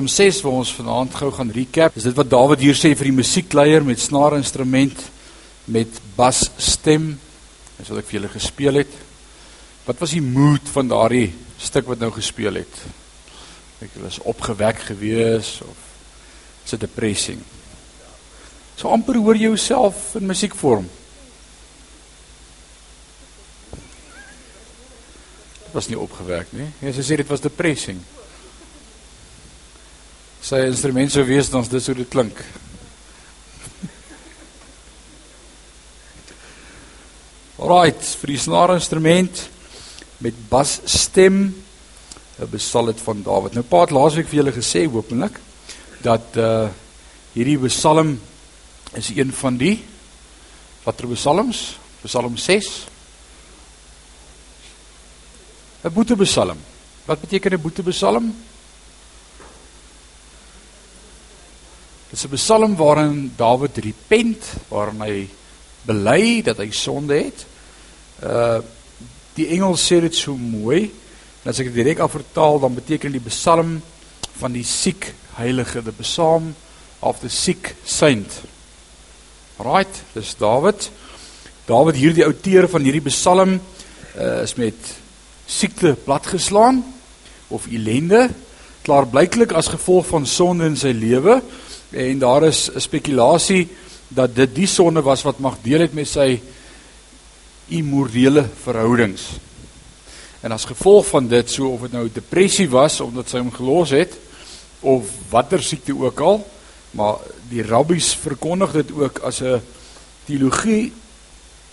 Psalm 6 waar ons vanaand gou gaan recap, is dit wat Dawid hier sê vir die musiekleier met snaarinstrument met basstem. Dis wat ek vir julle gespeel het. Wat was die mood van daardie stuk wat nou gespeel het? Ek was opgewek gewees of is dit depressing? So amper hoor jy jouself in musiekvorm. Dit was nie opgewek nie. Jy sê dit was depressing sy instrument sou wees dan dis hoe dit klink. Alright, vir die snaarinstrument met basstem 'n besal dit van Dawid. Nou paat laasweek vir julle gesê hopelik dat uh hierdie psalm is een van die watter psalms? Psalm 6. 'n Boetepsalm. Wat beteken 'n boetepsalm? Dit is 'n psalm waarin Dawid repent, waarin hy bely dat hy sonde het. Uh die Engels sê dit so mooi. En as ek dit direk afvertaal, dan beteken die psalm van die siek heilige, the psalm of the sick saint. Right, dis Dawid. Dawid hier die outeur van hierdie psalm uh, is met siekte platgeslaan of ellende klaar blyklik as gevolg van sonde in sy lewe en daar is 'n spekulasie dat dit die sonde was wat mag deel het met sy immorele verhoudings. En as gevolg van dit, so of dit nou depressie was omdat sy hom gelos het of watter siekte ook al, maar die rabbies verkondig dit ook as 'n teologie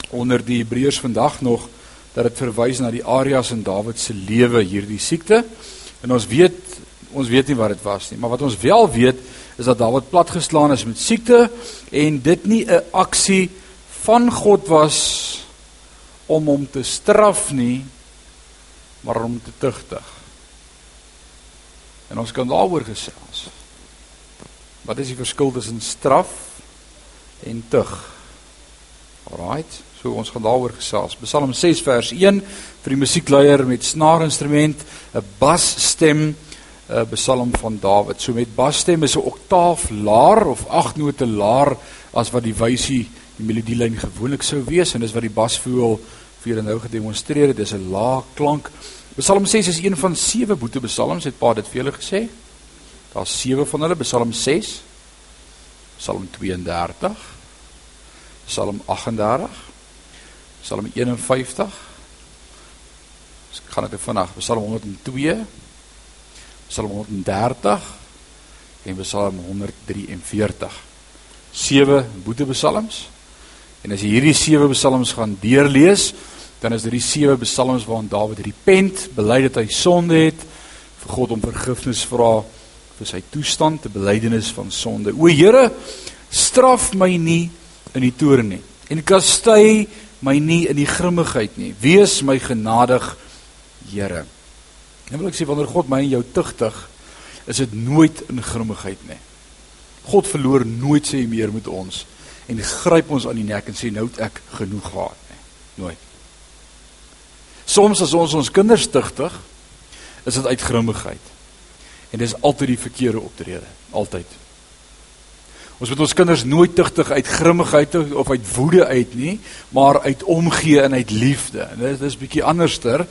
onder die Hebreërs vandag nog dat dit verwys na die areas in Dawid se lewe hierdie siekte. En ons weet ons weet nie wat dit was nie, maar wat ons wel weet is dat Dawid platgeslaan is met siekte en dit nie 'n aksie van God was om hom te straf nie, maar om te tugtig. En ons kan daaroor gesels. Wat is die verskil tussen straf en tug? Alraight, so ons gaan daaroor gesels. Psalm 6 vers 1 vir die musiekleier met snaarinstrument, 'n basstem uh, Psalm van Dawid. So met basstem is 'n oktaaf laer of agt note laer as wat die wysie die melodielyn gewoonlik sou wees en dis wat die basvoël vir julle nou gedemonstreer het. Dis 'n lae klank. Psalm 6 is een van sewe boete psalms, het Pa dit vir julle gesê. Daar's sewe van hulle, Psalm 6, Psalm 32, Psalm 38, Psalm 51. Ek gaan dit vandag, Psalm 102 Psalm 130 en Psalm 143. Sewe boetepsalms. En as jy hierdie sewe psalms gaan deurlees, dan is dit die sewe psalms waarin Dawid repent, bely dat hy sonde het, vir God om vergifnis vra vir sy toestand, 'n belydenis van sonde. O Here, straf my nie in die toorn nie en kastei my nie in die grimmigheid nie. Wees my genadig, Here. Nou wil ek sê wanneer God my en jou tugtig, is dit nooit in grimmigheid nie. God verloor nooit sê meer met ons en gryp ons aan die nek en sê nou het ek genoeg gehad nie. Nooit. Soms as ons ons kinders tugtig, is dit uit grimmigheid. En dis altyd die verkeerde optrede, altyd. Ons moet ons kinders nooit tugtig uit grimmigheid of uit woede uit nie, maar uit omgee en uit liefde. En dit is bietjie anderster.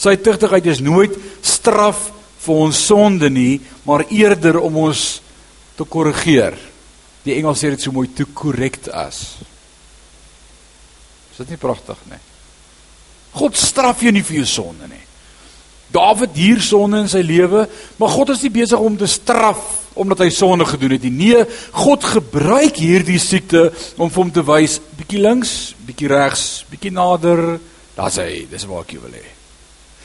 Sy tugtigheid is nooit straf vir ons sonde nie, maar eerder om ons te korrigeer. Die Engels sê dit so mooi to correct us. Is dit nie pragtig nie? God straf jou nie vir jou sonde nie. Dawid hier sonde in sy lewe, maar God is nie besig om te straf omdat hy sonde gedoen het nie. Nee, God gebruik hierdie siekte om vir hom te wys, bietjie links, bietjie regs, bietjie nader, daar's hy, dis waar ek jou wil hê.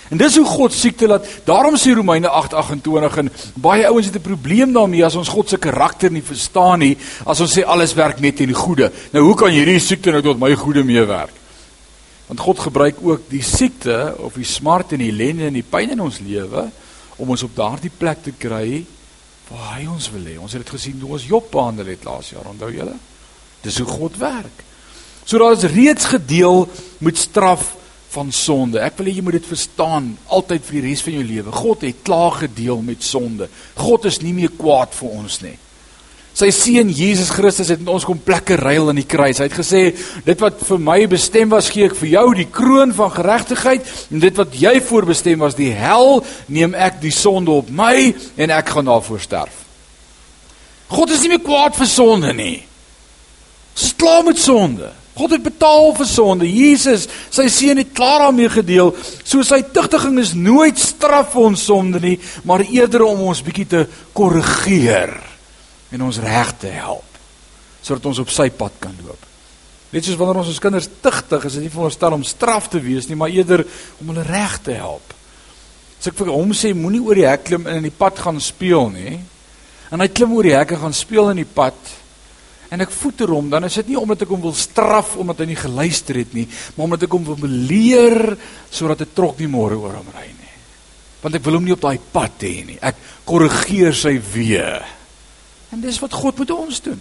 En dis hoe God siekte laat. Daarom sê Romeine 8:28 en baie ouens het 'n probleem daarmee as ons God se karakter nie verstaan nie, as ons sê alles werk net in goeie. Nou hoe kan hierdie siekte nou tot my goeie meewerk? Want God gebruik ook die siekte of die smart en die ellende en die pyn in ons lewe om ons op daardie plek te kry waar hy ons wil hê. Ons het dit gesien toe ons Job behandel het laas jaar, onthou julle? Dis hoe God werk. So daar is reeds gedeel met straf van sonde. Ek wil hê jy moet dit verstaan altyd vir die res van jou lewe. God het klaar gedeel met sonde. God is nie meer kwaad vir ons nie. Sy seun Jesus Christus het in ons kom plekke ruil aan die kruis. Hy het gesê, dit wat vir my bestem was, gee ek vir jou die kroon van geregtigheid en dit wat jy voorbestem was, die hel, neem ek die sonde op my en ek gaan daarvoor sterf. God is nie meer kwaad vir sonde nie. Ons is klaar met sonde. God het betaal vir sonde. Jesus, sy seun het klaar daarmee gedeel. So sy tugtiging is nooit straf vir ons sonde nie, maar eerder om ons bietjie te korrigeer en ons reg te help sodat ons op sy pad kan loop. Net soos wanneer ons ons kinders tugtig, is dit nie vir ons stel om straf te wees nie, maar eerder om hulle reg te help. As ek vir hom sê moenie oor die hek klim en in die pad gaan speel nie, en hy klim oor die hekke gaan speel in die pad, en ek voeter hom, dan is dit nie omdat ek hom wil straf omdat hy nie geluister het nie, maar omdat ek hom wil leer sodat 'n trok nie môre oor hom ry nie. Want ek wil hom nie op daai pad hê nie. Ek korrigeer sy weë. En dis wat God met ons doen.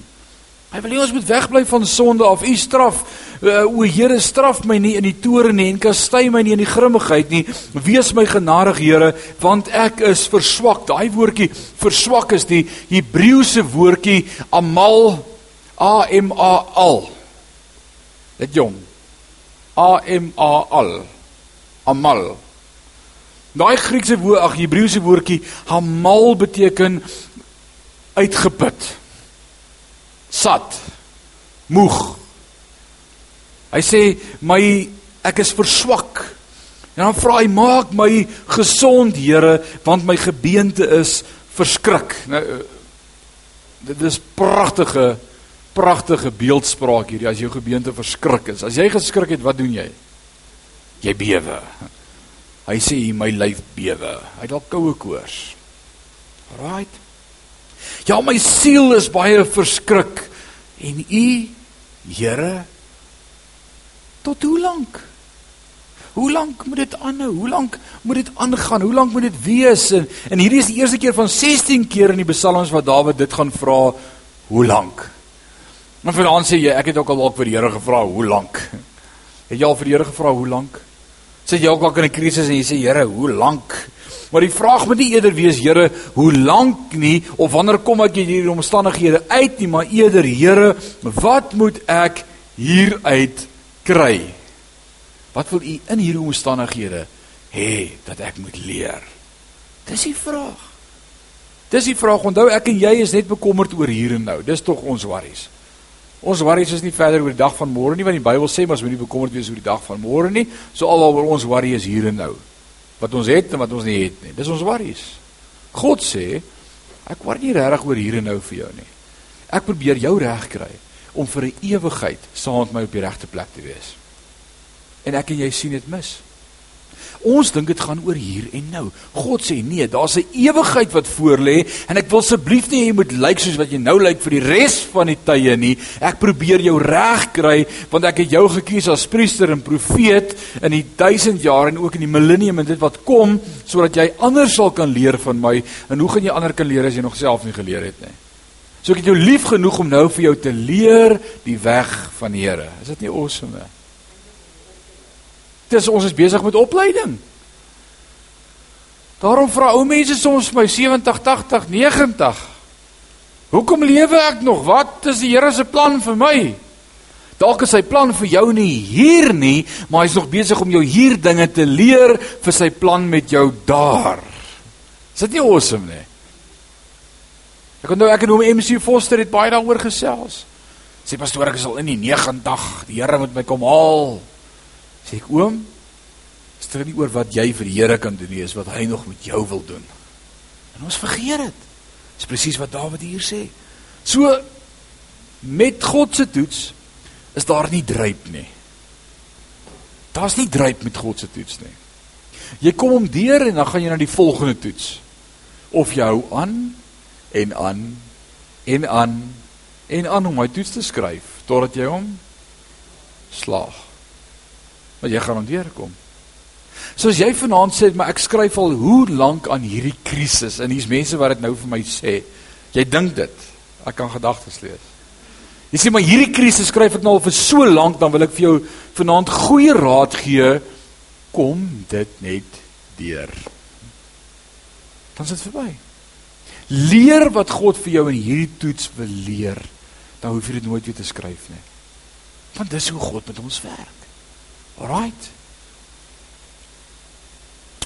Hy wil hê ons moet wegbly van sonde af. U straf, uh, o Here, straf my nie in die toorn nie en kastei my nie in die grimmigheid nie. Wees my genadig, Here, want ek is verswak. Daai woordjie verswak is die Hebreëse woordjie amal A M A L. Dit jong. A M A L. Amal. Daai Griekse woord, ag Hebreëse woordjie hamal beteken uitgeput. Sat. Moeg. Hy sê my ek is verswak. En dan vra hy maak my gesond Here want my gebeente is verskrik. Nou dit is pragtige pragtige beeldspraak hierdie as jou gebeente verskrik is. As jy geskrik het, wat doen jy? Jy bewe. Hy sê my lyf bewe. Hy het al koue koors. Right? Ja, my siel is baie verskrik. En u, Here, tot hoe lank? Hoe lank moet dit aanhou? Hoe lank moet dit aangaan? Hoe lank moet dit wees? En, en hierdie is die eerste keer van 16 keer in die psalms wat Dawid dit gaan vra, hoe lank? Maar vanaand sê jy, ek het ook al dalk vir die Here gevra, hoe lank? Het jy al vir die Here gevra hoe lank? Sê jy ook dalk in 'n krisis en jy sê Here, hoe lank? Maar die vraag moet nie eerder wees Here, hoe lank nie of wanneer kom ek uit hierdie omstandighede uit nie, maar eerder Here, wat moet ek hieruit kry? Wat wil U in hierdie omstandighede hê dat ek moet leer? Dis die vraag. Dis die vraag. Onthou ek en jy is net bekommerd oor hier en nou. Dis tog ons worries. Ons worries is nie verder oor die dag van môre nie want die Bybel sê mos moenie bekommerd wees oor die dag van môre nie. So alwaar ons worry is hier en nou. Wat ons het en wat ons nie het nie. Dis ons worries. God sê ek worry nie regtig oor hier en nou vir jou nie. Ek probeer jou reg kry om vir 'n ewigheid saam met my op die regte plek te wees. En ek en jy sien dit mis. Ons dink dit gaan oor hier en nou. God sê nee, daar's 'n ewigheid wat voorlê en ek wil asseblief nie jy moet lyk soos wat jy nou lyk vir die res van die tye nie. Ek probeer jou reg kry want ek het jou gekies as priester en profeet in die 1000 jaar en ook in die millennium en dit wat kom sodat jy ander sal kan leer van my. En hoe gaan jy ander kan leer as jy nog self nie geleer het nie? So ek het jou lief genoeg om nou vir jou te leer die weg van die Here. Is dit nie awesome nie? Dis ons is besig met opleiding. Daarom vra ou mense soms vir my 70, 80, 90. Hoekom lewe ek nog? Wat is die Here se plan vir my? Dalk is sy plan vir jou nie hier nie, maar hy's nog besig om jou hier dinge te leer vir sy plan met jou daar. Is dit nie awesome nie? Ek onthou ek en hom MC Foster het baie daaroor gesels. Sê pastoor ek is al in die 90, die Here moet my kom haal. Sê ek oom, dit nie oor wat jy vir die Here kan doen nie, is wat hy nog met jou wil doen. En ons vergeet dit. Dis presies wat Dawid hier sê. So met God se toets is daar nie dryp nie. Daar's nie dryp met God se toets nie. Jy kom hom deur en dan gaan jy na die volgende toets. Of jy hou aan en aan en aan en aan om hy toets te skryf totdat jy hom slaag. Maar jy gaan hom deurkom. Soos jy vanaand sê, maar ek skryf al hoe lank aan hierdie krisis en hier's mense wat dit nou vir my sê. Jy dink dit. Ek kan gedagtes lees. Jy sê maar hierdie krisis skryf ek nou al vir so lank, dan wil ek vir jou vanaand goeie raad gee. Kom dit net deur. Dan is dit verby. Leer wat God vir jou in hierdie toets wil leer. Dan hoef jy dit nooit weer te skryf nie. Want dis hoe God met ons werk. Alraight.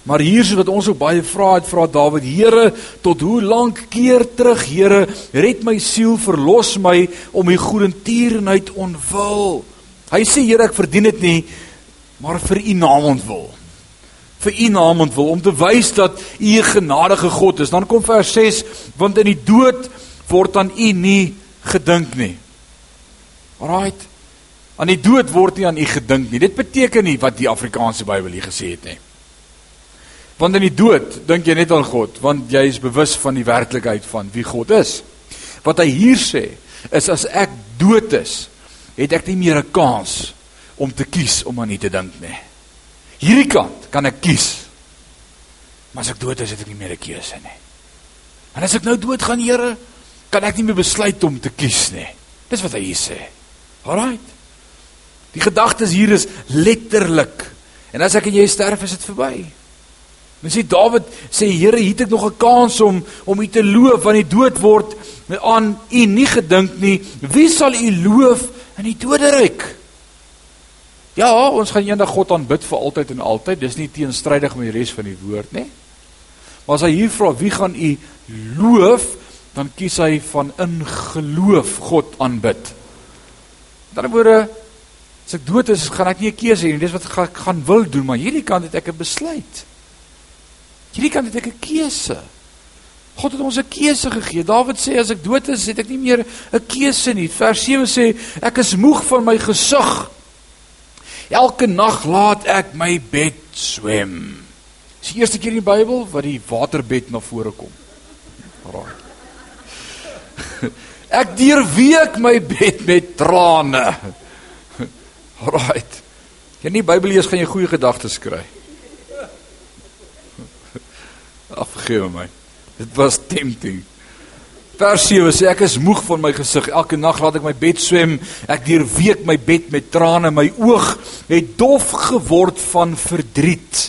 Maar hier is wat ons ook baie vra het, vra Dawid, Here, tot hoe lank keer terug, Here, red my siel, verlos my om u goedertierenheid onwil. Hy sê, Here, ek verdien dit nie, maar vir u naam ontwil vir u naam ontwil om te wys dat u 'n genadige God is. Dan kom vers 6, want in die dood word aan u nie gedink nie. Alraight. Aan die dood word nie aan u gedink nie. Dit beteken nie wat die Afrikaanse Bybel hier gesê het nie. Want in die dood dink jy net aan God, want jy is bewus van die werklikheid van wie God is. Wat hy hier sê, is as ek dood is, het ek nie meer 'n kans om te kies om aan U te dink nie. Hierdie kant kan ek kies. Maar as ek dood is, het ek nie meer 'n keuse nie. En as ek nou dood gaan, Here, kan ek nie meer besluit om te kies nie. Dis wat hy hier sê. Alraight. Die gedagtes hier is letterlik. En as ek en jy sterf, is dit verby. Mens sê Dawid sê Here, hier het ek nog 'n kans om om U te loof want die dood word aan U nie gedink nie. Wie sal U loof in die doderyk? Ja, ons gaan eendag God aanbid vir altyd en altyd. Dis nie teenstrydig met die res van die woord nie. Maar as hy hier vra wie gaan u loof, dan kies hy van in geloof God aanbid. Ander woorde, as ek dood is, gaan ek nie 'n keuse hê nie. Dis wat ek gaan wil doen, maar hierdie kant het ek 'n besluit. Hierdie kant het ek 'n keuse. God het ons 'n keuse gegee. Dawid sê as ek dood is, het ek nie meer 'n keuse nie. Vers 7 sê ek is moeg van my gesig. Elke nag laat ek my bed swem. Dis die eerste keer in die Bybel wat die waterbed na vore kom. Raai. Ek deurweek my bed met trane. Right. Jy nie Bybel lees gaan jy goeie gedagtes kry. Afgewe my. Dit was tempting. Vers 7 sê ek is moeg van my gesig. Elke nag laat ek my bed swem. Ek deurweek my bed met trane. My oog het dof geword van verdriet.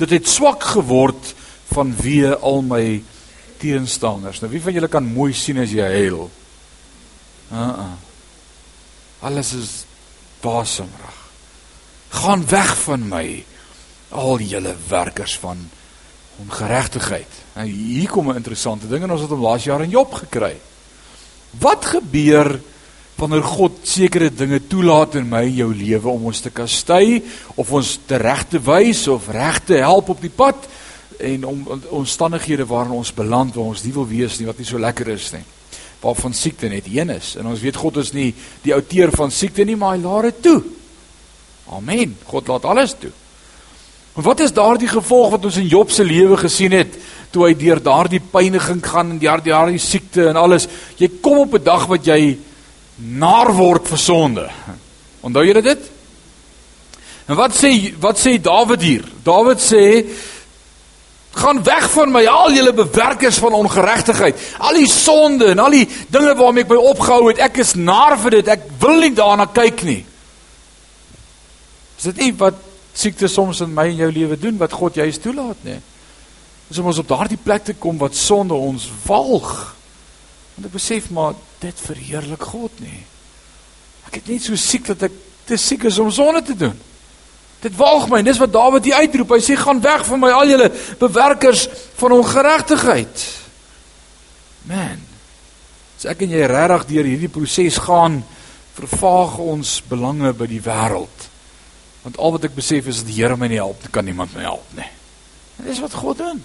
Dit het swak geword van wie al my teenstanders. Nou wie van julle kan mooi sien as jy huil? Uh uh. Alles is basemrig. Gaan weg van my al julle werkers van ongeregtigheid. Nou hier kom 'n interessante ding en ons het hom laas jaar in Job gekry. Wat gebeur wanneer God sekere dinge toelaat in my jou lewe om ons te kastei of ons te reg te wys of reg te help op die pad en om omstandighede waarin ons beland waar ons nie wil wees nie wat nie so lekker is nie. Waarvan siekte net een is en ons weet God is nie die outeur van siekte nie maar hy laat dit toe. Amen. God laat alles toe. Wat is daardie gevolg wat ons in Job se lewe gesien het toe hy deur daardie pyniging gaan en daardie daardie siekte en alles? Jy kom op 'n dag wat jy naar word vir sonde. Onthou jy dit? En wat sê wat sê Dawid hier? Dawid sê gaan weg van my al julle bewerkers van ongeregtigheid. Al die sonde en al die dinge waarmee ek my opgehou het, ek is naar vir dit. Ek wil nie daarna kyk nie. Is dit nie wat siekte soms in my en jou lewe doen wat God juis toelaat, nê? Dis om ons op daardie plek te kom wat sonde ons walg. Want ek besef maar dit verheerlik God nie. Ek het net so siek dat ek te siek is om sonde te doen. Dit waag my, dis wat Dawid hier uitroep. Hy sê gaan weg van my al julle bewerkers van ongeregtigheid. Man. As ek en jy regtig deur hierdie proses gaan, vervaag ons belange by die wêreld. Want al wat ek besef is dat die Here my nie help, kan niemand my help nie. En dis wat God doen.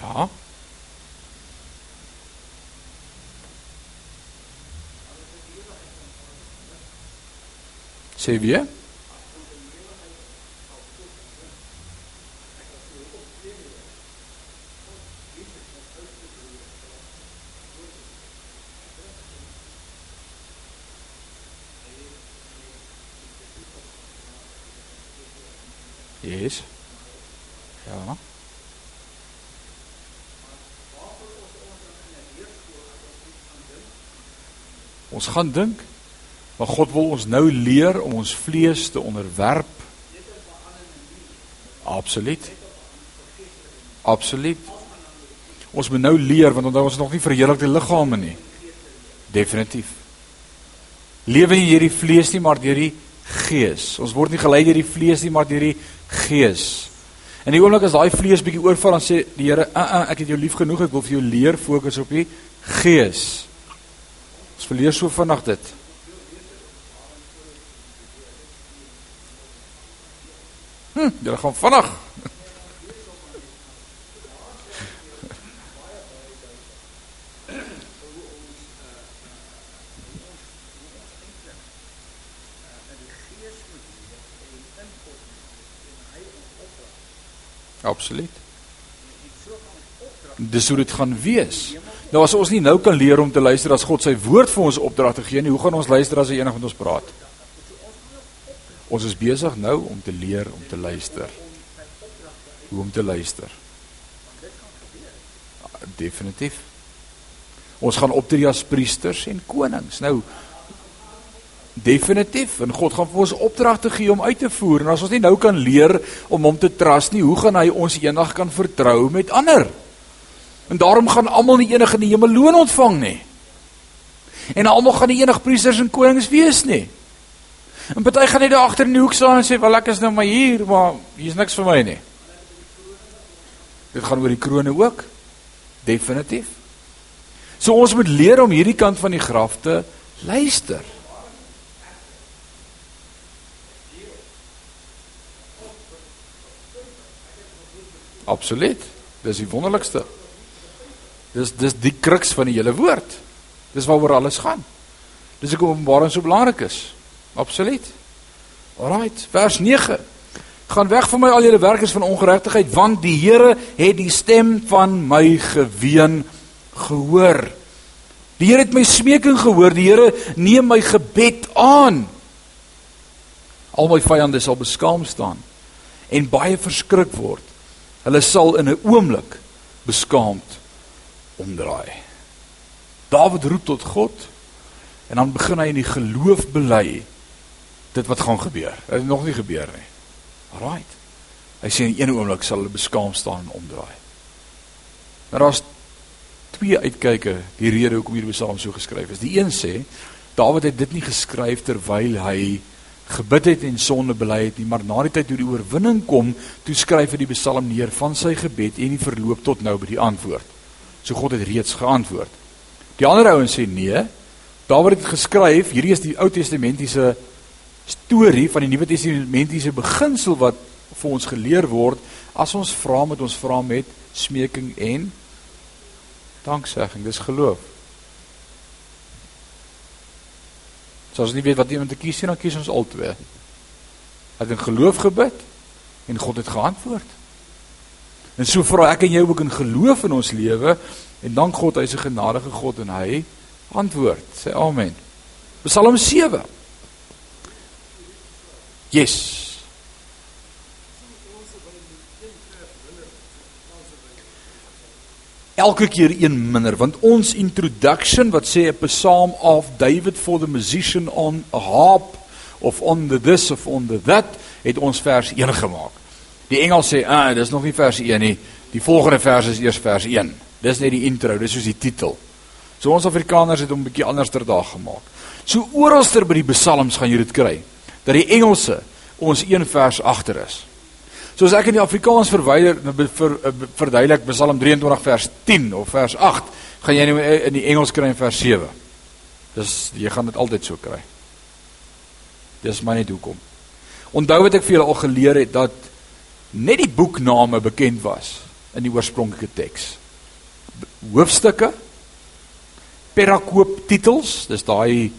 Ja. Sê weer. Yes. Ja. Ons gaan dink, maar God wil ons nou leer om ons vlees te onderwerp. Absoluut. Absoluut. Ons moet nou leer want onthou ons is nog nie verheerlikte liggame nie. Definitief. Lewe nie deur die vlees nie, maar deur die gees. Ons word nie gelei deur die vlees nie, maar deur die gees. En die oomblik as daai vlees bietjie oorval dan sê die Here, "Uh uh, ek het jou lief genoeg, ek wil vir jou leer fokus op die gees." Ons verleer so vinnig dit. Hm, jy gaan vinnig. Absoluut. Dis hoe dit gaan wees. Nou as ons nie nou kan leer om te luister as God sy woord vir ons opdrag te gee nie, hoe gaan ons luister as hy enig met ons praat? Ons is besig nou om te leer om te luister. Hoe om te luister. Definitief. Ons gaan optree as priesters en konings. Nou Definitief. En God gaan vir ons opdragte gee om uit te voer. En as ons nie nou kan leer om hom te trust nie, hoe gaan hy ons eendag kan vertrou met ander? En daarom gaan almal nie enige in die hemel loon ontvang nie. En almal gaan nie enig priesters en konings wees nie. En party gaan net daar agter in die hoek staan en sê, "Wel ek is nou maar hier, maar hier's niks vir my nie." Dit gaan oor die krone ook. Definitief. So ons moet leer om hierdie kant van die graf te luister. Absoluut. Dis die wonderlikste. Dis dis die kruks van die hele woord. Dis waaroor alles gaan. Dis hoekom Openbaring so belangrik is. Absoluut. Alraight, vers 9. Gaan weg van my al julle werkers van ongeregtigheid, want die Here het die stem van my geween gehoor. Die Here het my smeking gehoor. Die Here neem my gebed aan. Al my vyande sal beskaam staan en baie verskrik word. Hulle sal in 'n oomblik beskaamd omdraai. Dawid roep tot God en dan begin hy in die geloof bely dit wat gaan gebeur. Dit het nog nie gebeur nie. Alraight. Hy sê in een oomblik sal hulle beskaam staan en omdraai. Nou, daar's twee uitkyke die rede hoekom hierdie Psalm so geskryf is. Die een sê Dawid het dit nie geskryf terwyl hy gebid het en sonde bely het nie, maar na die tyd toe die oorwinning kom, toe skryf hy die Psalm neer van sy gebed en die verloop tot nou by die antwoord. So God het reeds geantwoord. Die ander ouens sê nee. Dawid het geskryf, hierdie is die Ou Testamentiese storie van die Nuwe Testamentiese beginsel wat vir ons geleer word as ons vra met ons vra met smeking en danksegging. Dis geloof. So as ons nie weet wat iemand te kies nie, dan kies ons albei. Het in geloof gebid en God het geantwoord. En so vra ek en jy ook in geloof in ons lewe en dank God hy's 'n genadige God en hy antwoord. Sê amen. Psalm 7. Yes. elke keer een minder want ons introduction wat sê 'n psalm of David for the musician on a harp of on the this of on the that het ons vers 1 gemaak. Die Engels sê, "Ah, dis nog nie vers 1 nie. Die volgende vers is eers vers 1." Dis net die intro, dis soos die titel. So ons Afrikaners het hom 'n bietjie anders ter dag gemaak. So oralster by die psalms gaan jy dit kry dat die Engelse ons een vers agter is. So as ek in die Afrikaans verwyder ver, verduidelik Psalm 23 vers 10 of vers 8, gaan jy in die Engels kry in vers 7. Dis jy gaan dit altyd so kry. Dis maar net hoekom. Onthou wat ek vir julle al geleer het dat net die boekname bekend was in die oorspronklike teks. Hoofstukke perakoop titels, dis daai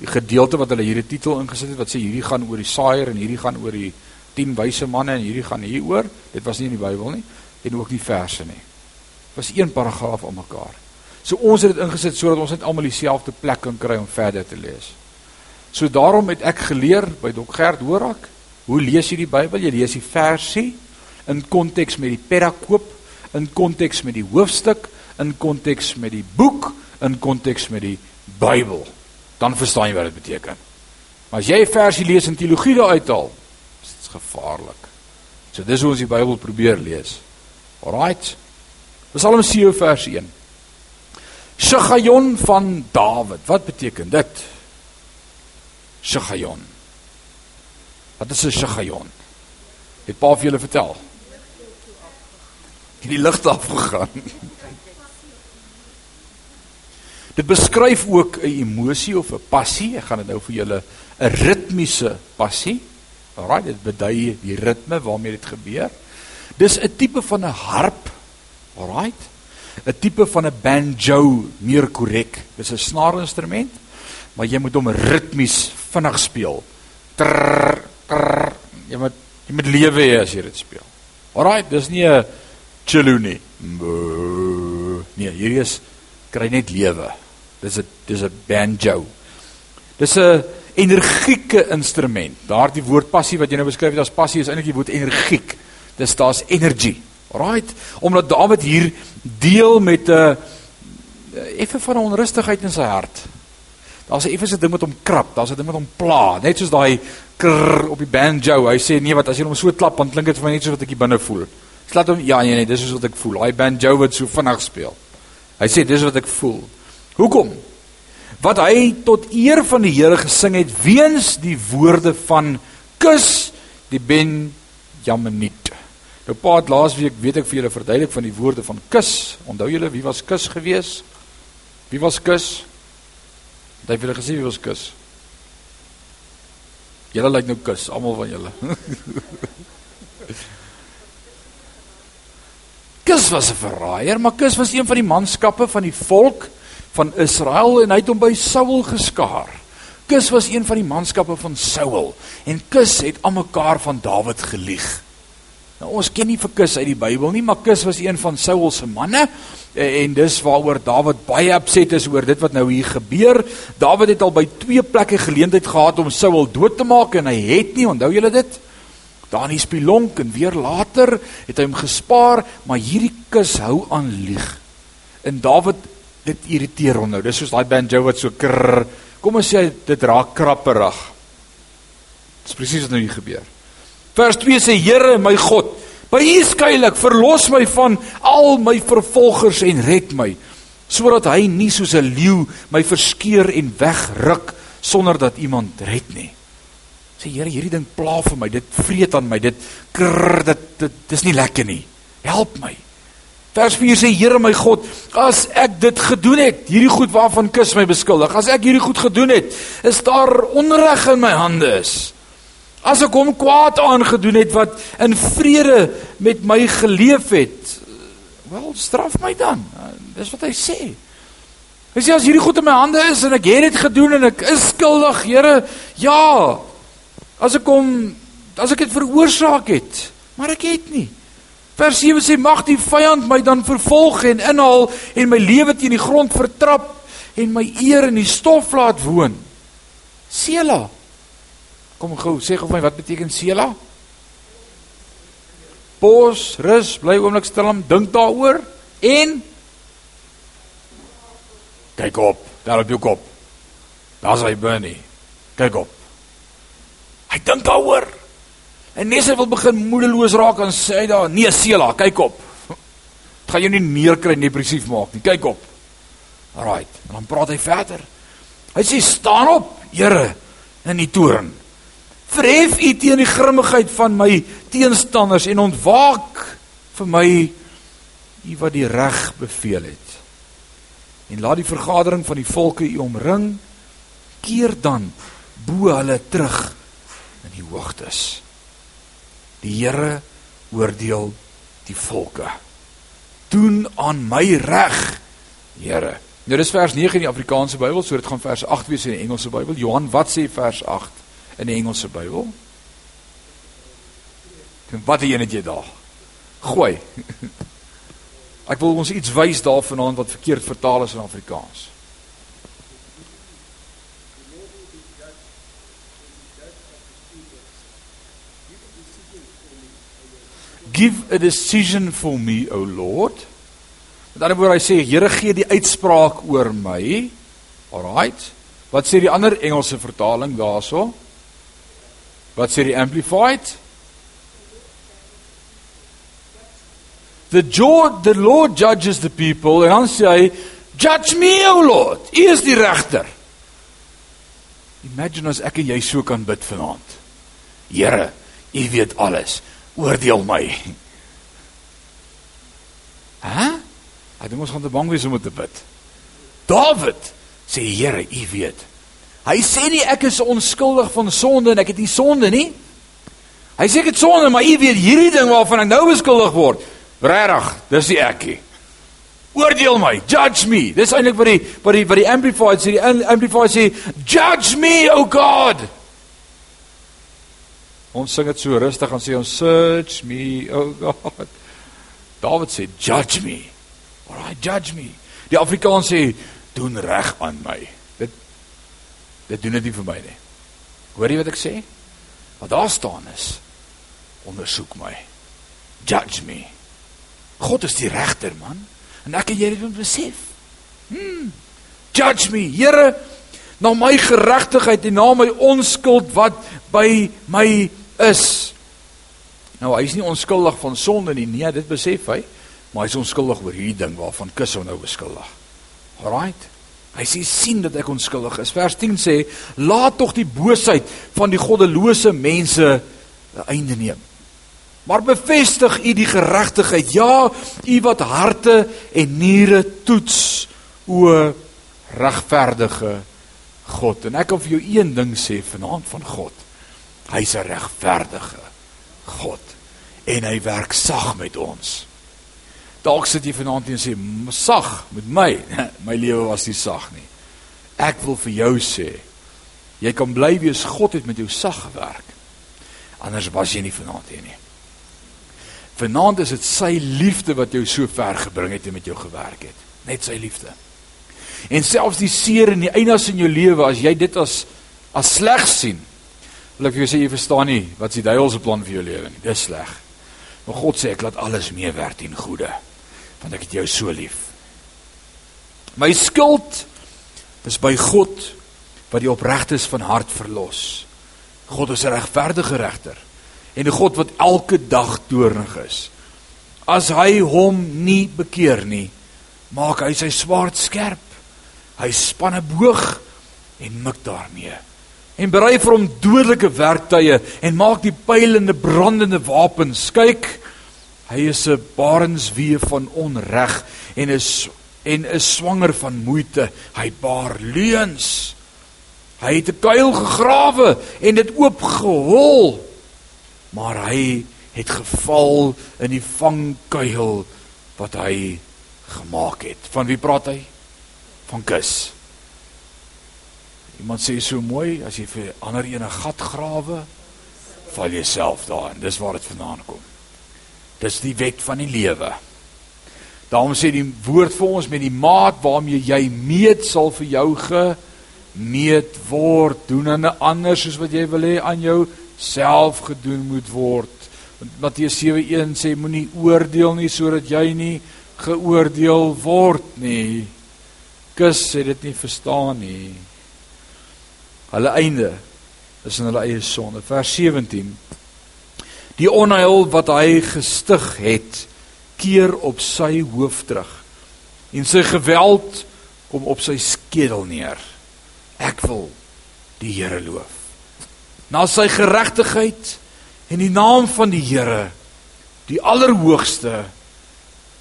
gedeelte wat hulle hierdie titel ingesit het wat sê hierdie gaan oor die saaier en hierdie gaan oor die 10 wyse manne en hierdie gaan hieroor. Dit was nie in die Bybel nie en ook nie verse nie. Dit was een paragraaf om mekaar. So ons het dit ingesit sodat ons net almal dieselfde plek kan kry om verder te lees. So daarom het ek geleer by Dok Gert Horak, hoe lees jy die Bybel? Jy lees die versie in konteks met die perakoop, in konteks met die hoofstuk, in konteks met die boek, in konteks met die Bybel dan verstaan jy wat dit beteken. Maar as jy 'n versie lees en teologie daar uithaal, is dit gevaarlik. So dis hoe ons die Bybel probeer lees. Alraight. Psalm 7 vers 1. Shagayon van Dawid. Wat beteken dit? Shagayon. Wat is 'n Shagayon? Het pa vir julle vertel? Het die ligte afgegaan? Dit beskryf ook 'n emosie of 'n passie. Ek gaan dit nou vir julle 'n ritmiese passie. Alraai, dit bedui die ritme waarmee dit gebeur. Dis 'n tipe van 'n harp. Alraai. 'n Tipe van 'n banjo, meer korrek. Dis 'n snaarinstrument, maar jy moet hom ritmies vinnig speel. Trrr, trrr. Jy moet jy moet lewe hê as jy dit speel. Alraai, dis nie 'n cello nie. Nee, hierdie is kry net lewe. Dis 'n dis 'n banjo. Dis 'n energieke instrument. Daardie woord passie wat jy nou beskryf het as passie is eintlik die woord energiek. Dis daar's energy. Right? Omdat Dawid hier deel met 'n effe van onrustigheid in sy hart. Daar's 'n effense ding met hom krap, daar's 'n ding met hom pla, net soos daai krr op die banjo. Hy sê nee, wat as jy hom so klap, dan klink dit vir my net soos wat ek binne voel. Slaat hom ja nee nee, dis soos wat ek voel. Daai banjo wat so vinnig speel. Hy sê dis wat ek voel. Hoekom? Wat hy tot eer van die Here gesing het weens die woorde van kus die ben jameniet. Nou paat laasweek weet ek vir julle verduidelik van die woorde van kus. Onthou julle wie was kus gewees? Wie was kus? Het hy vir julle gesê wie was kus? Julle lyk nou kus, almal van julle. Kus was 'n verraaier, maar Kus was een van die manskappe van die volk van Israel en hy het hom by Saul geskaar. Kus was een van die manskappe van Saul en Kus het almekaar van Dawid gelieg. Nou ons ken nie vir Kus uit die Bybel nie, maar Kus was een van Saul se manne en dis waaroor Dawid baie opset is oor dit wat nou hier gebeur. Dawid het al by twee plekke geleentheid gehad om Saul dood te maak en hy het nie, onthou julle dit? daar in spilonk en weer later het hy hom gespaar, maar hierdie kus hou aan lieg. En Dawid dit irriteer hom nou. Dis soos daai banjo wat so krr. Kom ons sê dit raak krapperig. Dis presies wat nou hier gebeur. Vers 2 sê Here my God, by U skuilik, verlos my van al my vervolgers en red my, sodat hy nie soos 'n leeu my verskeur en wegruk sonder dat iemand red nie. Sê Here, hierdie ding pla vir my. Dit vreet aan my. Dit krr, dit dit dis nie lekker nie. Help my. Vers 4 sê Here my God, as ek dit gedoen het, hierdie goed waarvan kus my beskuldig, as ek hierdie goed gedoen het, is daar onreg in my hande is. As ek hom kwaad aangedoen het wat in vrede met my geleef het, wel straf my dan. Dis wat hy sê. Hy sê as hierdie goed in my hande is en ek het dit gedoen en ek is skuldig, Here, ja, As ek kom as ek dit veroorsaak het, maar ek het nie. Vers 7 sê mag die vyand my dan vervolg en inhaal en my lewe teen die grond vertrap en my eer in die stof laat woon. Sela. Kom gou, sê gou vir my wat beteken Sela? Pos, rus, bly oomblik stil om dink daaroor en kyk op, daar op jou kop. Daar's hy Bernie. Kyk op. Hy dink daaroor. En nes hy wil begin moedeloos raak en sê hy daar, "Nee, Sela, kyk op." Dit gaan jou nie neerkry depressief maak nie. Kyk op. Alraait. En dan praat hy verder. Hy sê, "Staan op, Here, in die toorn. Verhef U teen die grimmigheid van my teenstanders en ontwaak vir my U wat die reg beveel het." En laat die vergadering van die volke U omring. Keer dan bo hulle terug in die hoogtes. Die Here oordeel die volke. Doen aan my reg, Here. Nou dis vers 9 in die Afrikaanse Bybel, so dit gaan vers 8 wees in die Engelse Bybel. Johan, wat sê vers 8 in die Engelse Bybel? En wat het jy daar? Gooi. Ek wil ons iets wys daarvanaand wat verkeerd vertaal is in Afrikaans. Give a decision for me, O Lord. Met ander woorde hy sê Here gee die uitspraak oor my. Alraight. Wat sê die ander Engelse vertaling daarso? Wat sê die amplified? The Lord, the Lord judges the people en dan sê hy judge me o Lord. U is die regter. Imagine as ek en jy so kan bid vanaand. Here, u weet alles oordeel my. Hæ? Hy dink ons gaan te bang wees om te bid. Dawid sê Here, U weet. Hy sê nie ek is onskuldig van sonde en ek het nie sonde nie. Hy sê ek het sonde, maar U weet hierdie ding waarvan ek nou beskuldig word. Regtig, dis die ekkie. Oordeel my, judge me. Dis eintlik wat die wat die wat die amplified sê, die amplified sê, judge me, O God. Ons sing dit so rustig en sê ons search me, oh God. Dawid sê judge me. Alright, judge me. Die Afrikaans sê doen reg aan my. Dit dit doen dit nie vir my nie. Hoor jy wat ek sê? Wat daar staan is ondersoek my. Judge me. God is die regter man en ek en jy moet besef. Hmm. Judge me, Here, na my geregtigheid en na my onskuld wat by my is. Nou hy is nie onskuldig van sonde nie, nee, dit besef hy, maar hy is onskuldig oor hierdie ding waarvan kus hom nou beskuldig. Alraight. Hy sê sien dat ek onskuldig is. Vers 10 sê: "Laat tog die boosheid van die goddelose mense 'n einde neem. Maar bevestig u die geregtigheid. Ja, u wat harte en niere toets, o regverdige God." En ek wil vir jou een ding sê vanaand van God. Hy's 'n regverdige God en hy werk sag met ons. Dalk sit jy vanaand en sê sag met my. My lewe was nie sag nie. Ek wil vir jou sê jy kan bly wees God het met jou sag gewerk. Anders was jy nie vanaand hier nie. Vanaand is dit sy liefde wat jou so ver gebring het en met jou gewerk het. Net sy liefde. En selfs die seer en die eindes in jou lewe as jy dit as as sleg sien, Wil ek vir jou sê jy verstaan nie wat die duiwel se plan vir jou lewe nie. Dis sleg. Maar God sê ek laat alles meewerk ten goeie want ek het jou so lief. My skuld is by God wat die opregtes van hart verlos. God is 'n regverdige regter en 'n God wat elke dag toornig is. As hy hom nie bekeer nie, maak hy sy swaard skerp. Hy span 'n boog en mik daarmee en berei vir hom dodelike werktuie en maak die pylende brandende wapens. Kyk, hy is 'n barenswee van onreg en is en is swanger van moeite. Hy baar leuns. Hy het 'n kuil gegrawe en dit oopgehol. Maar hy het geval in die vangkuil wat hy gemaak het. Van wie praat hy? Van kus. Iemand sê so mooi, as jy vir ander een 'n gat grawe, val jy self daarin. Dis waar dit vandaan kom. Dis die wet van die lewe. Daarom sê die woord vir ons met die maat waarmee jy meet sal vir jou gemeet word. Doen aan 'n ander soos wat jy wil hê aan jou self gedoen moet word. Matteus 7:1 sê moenie oordeel nie sodat jy nie geoordeel word nie. Kus sê dit nie verstaan nie hulle einde is in hulle eie sonde. Vers 17. Die onheil wat hy gestig het, keer op sy hoof terug. En sy geweld kom op sy skedel neer. Ek wil die Here loof. Na sy geregtigheid en die naam van die Here, die Allerhoogste,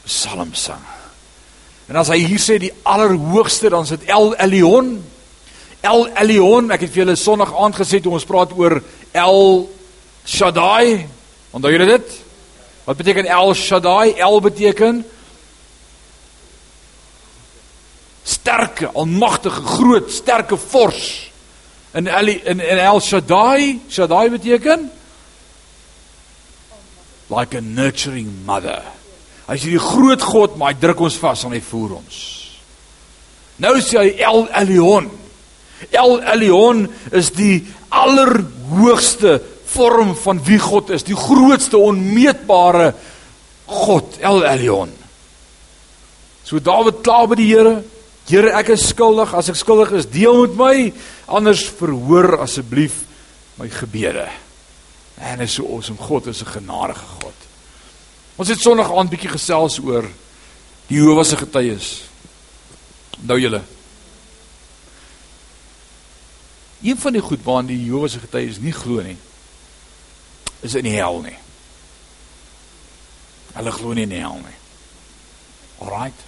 psalm sing. En as hy hier sê die Allerhoogste, dan is dit El Elyon. El Elyon, ek het vir julle Sondag aand gesê toe ons praat oor El Shaddai. Onthou julle dit? Wat beteken El Shaddai? El beteken sterke, almagtige, groot, sterke vors. In El in, in El Shaddai, Shaddai beteken like a nurturing mother. Hy is die groot God, maar hy druk ons vas en hy voer ons. Nou sê hy El Elyon. El Elyon is die allerhoogste vorm van wie God is, die grootste onmeetbare God, El Elyon. So Dawid kla by die Here, Here, ek is skuldig, as ek skuldig is, deel met my, anders verhoor asseblief my gebede. En is so awesome, God is 'n genadige God. Ons het Sondag aand bietjie gesels oor die Jehovah se getuies. Nou julle. Een van die goed waaraan die Jehovah se getuies nie glo nie, is in die hel nie. Hulle glo nie in die hel nie. Alraight.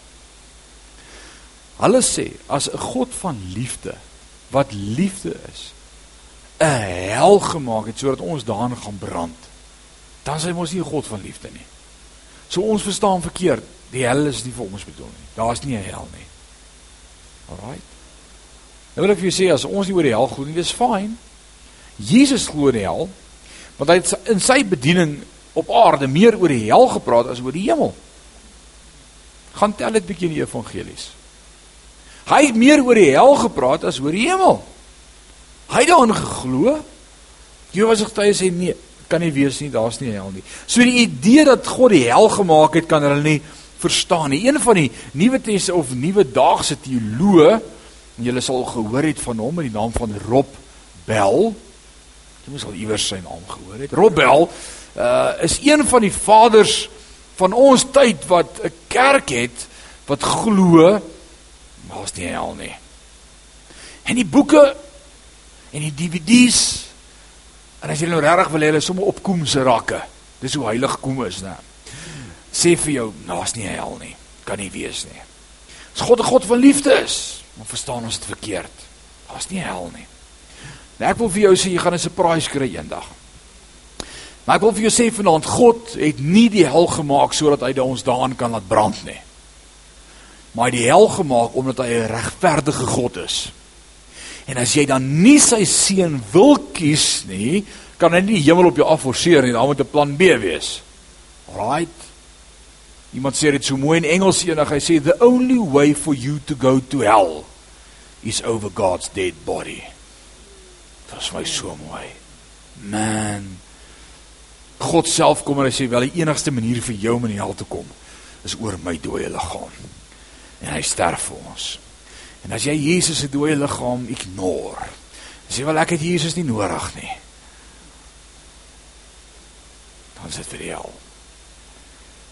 Hulle sê as 'n God van liefde wat liefde is 'n hel gemaak het sodat ons daarin gaan brand, dan sê mos nie 'n God van liefde nie. So ons verstaan verkeerd. Die hel is nie vir ons bedoel nie. Daar's nie 'n hel nie. Alraight. Nou wil ek vir julle sê as ons nie oor die hel glo nie, dis fyn. Jesus glo in die hel, want hy het in sy bediening op aarde meer oor die hel gepraat as oor die hemel. Gaan tel dit bietjie in die evangelies. Hy het meer oor die hel gepraat as oor die hemel. Hy het daarin geglo. Jehovah se getuie sê nee, kan nie wees nie, daar's nie hel nie. So die idee dat God die hel gemaak het, kan hulle nie verstaan nie. Een van die nuwe tes of nuwe daagse teoloë, en julle sal gehoor het van hom in die naam van Rob Bell. Jy moes al iewers sy naam gehoor het. Rob Bell uh is een van die vaders van ons tyd wat 'n kerk het wat glo daar's nie hel nie. En die boeke en die DVD's en as jy nou regtig wil hê hulle sommer op kom se rakke. Dis hoe heilig kom is, né? Sê vir jou, daar's nie hel nie. Kan nie wees nie. As God 'n God van liefde is, dan verstaan ons dit verkeerd. Daar's nie hel nie. Nou ek wil vir jou sê jy gaan 'n surprise kry eendag. Maar ek wil vir jou sê vanaand God het nie die hel gemaak sodat hy ons daarin kan laat brand nie. Maar hy het die hel gemaak omdat hy 'n regverdige God is. En as jy dan nie sy seun wil kies nie, kan hy nie die hemel op jou afforceer nie, dan moet 'n plan B wees. Right? Iemand sê dit so mooi in Engels eendag, hy sê the only way for you to go to hell is over God's dead body. Dit is my so mooi. Man. God self kom en hy sê wel die enigste manier vir jou om in die hel te kom is oor my dooie liggaam. En hy sterf vir ons. En as jy Jesus se dooie liggaam ignore, sê wel ek het Jesus nie nodig nie. Dan sit vir die hel.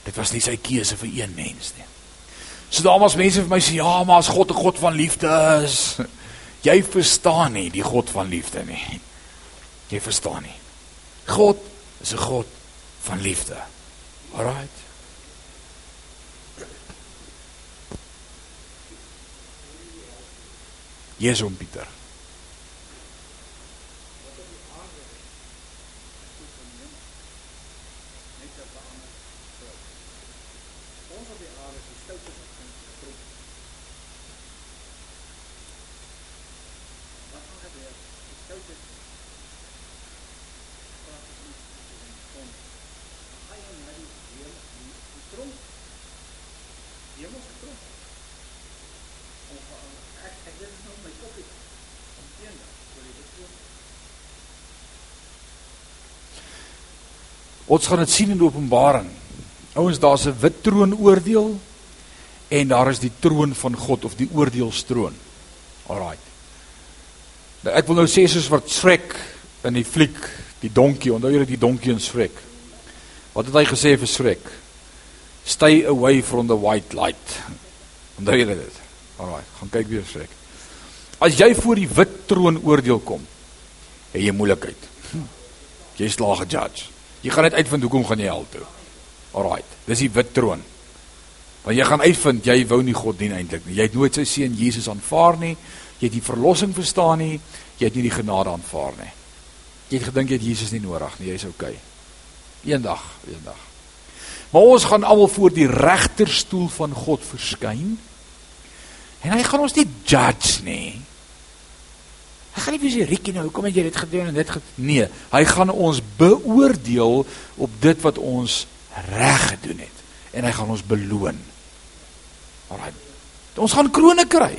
Dit was nie sy keuse vir een mens nie. So daar's mense vir my sê ja, maar as God 'n God van liefde is, jy verstaan nie die God van liefde nie. Jy verstaan nie. God is 'n God van liefde. Alraight. Jesus om Pieter. Ons gaan dit sien in Openbaring. Ouens, daar's 'n wit troon oordeel en daar is die troon van God of die oordeelstroon. Alraai. Nou ek wil nou sê soos wat Shrek in die fliek die donkie, onthou julle die donkie in Shrek? Wat het hy gesê vir Shrek? Stay away from the white light. Onthou julle dit? Alraai, gaan kyk weer Shrek. As jy voor die wit troon oordeel kom, het jy moeilikheid. Jy slaag 'n judge. Jy gaan net uitvind hoekom gaan jy hel toe. Alraai. Dis die wit troon. Want jy gaan uitvind jy wou nie God dien eintlik nie. Jy het nooit sy seun Jesus aanvaar nie. Jy het die verlossing verstaan nie. Jy het nie die genade aanvaar nie. Jy het gedink jy het Jesus nie nodig nie. Jy's okay. Eendag, eendag. Maar ons gaan almal voor die regterstoel van God verskyn. En hy gaan ons nie judge nie. Hy gaan nie vir sy Rikkie nou, hoekom het jy dit gedoen en dit gedoen? Nee, hy gaan ons beoordeel op dit wat ons reg gedoen het en hy gaan ons beloon. Alraai. Ons gaan krones kry.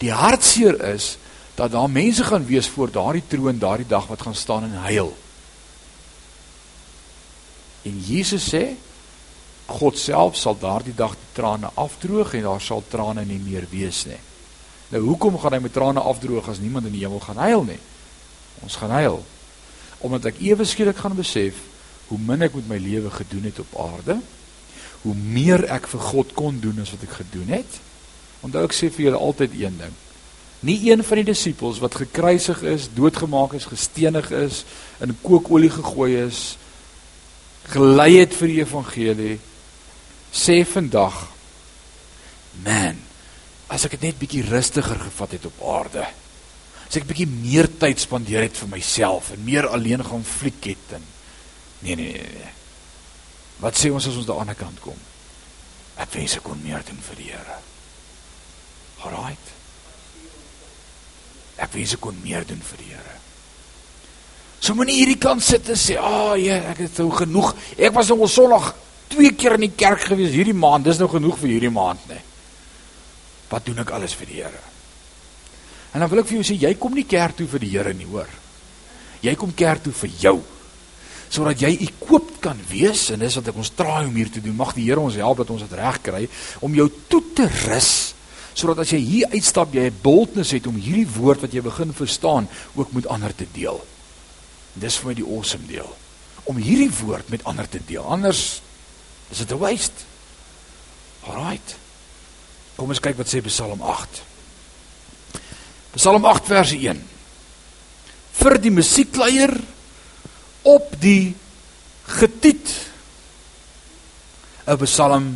Die hartseer is dat daar mense gaan wees voor daardie troon daardie dag wat gaan staan en huil. En Jesus sê God self sal daardie dag die trane afdroog en daar sal trane nie meer wees nie. Nou hoekom gaan hy met trane afdroog as niemand in die hemel gaan huil nie? Ons gaan huil omdat ek ewe skielik gaan besef hoe min ek met my lewe gedoen het op aarde, hoe meer ek vir God kon doen as wat ek gedoen het. Onthou ek sê vir julle altyd een ding. Nie een van die disippels wat gekruisig is, doodgemaak is, gestenig is, in kookolie gegooi is, gelei het vir die evangelie, sê vandag, man, as ek het net bietjie rustiger gevat het op aarde, as ek bietjie meer tyd spandeer het vir myself en meer alleen gaan fliek het en nee nee nee nee. Wat sê ons as ons daan die ander kant kom? Ek wens ek kon meer doen vir die Here. Alraight. Ek wens ek kon meer doen vir die Here. So moenie hierdie kant sit en sê, "Ag, oh, ja, ek het nou genoeg. Ek was nou Sondag twee keer in die kerk gewees hierdie maand. Dis nou genoeg vir hierdie maand, nee." Wat doen ek alles vir die Here? En dan wil ek vir jou sê, jy kom nie kerk toe vir die Here nie, hoor. Jy kom kerk toe vir jou. Sodat jy ekoop kan wees en dis wat ek ons traai om hier te doen. Mag die Here ons help dat ons dit reg kry om jou toe te rus sodat as jy hier uitstap jy 'n boldness het om hierdie woord wat jy begin verstaan ook met ander te deel. Dis vir my die awesome deel om hierdie woord met ander te deel. Anders is dit 'n waste. Alraight. Kom ons kyk wat sê Psalm 8. Psalm 8 vers 1. Vir die musiekleier op die getiet 'n Psalm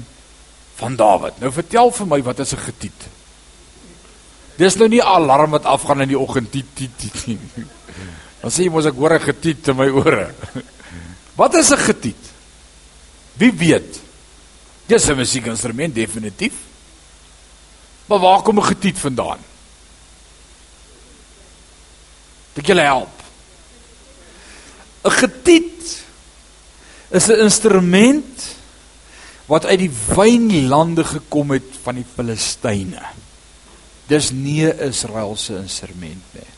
van Dawid. Nou vertel vir my wat is 'n getiet? Dis nou nie 'n alarm wat afgaan in die oggend tiet tiet tiet. Dan sê jy mos ek hoor 'n getiet in my ore. Wat is 'n getiet? Wie weet? Dis 'n musiekinstrument definitief. Maar waar kom 'n getiet vandaan? Dit julle help. 'n Getiet is 'n instrument wat uit die wynlande gekom het van die Filistyne. Dis nie Israel se instrument nie.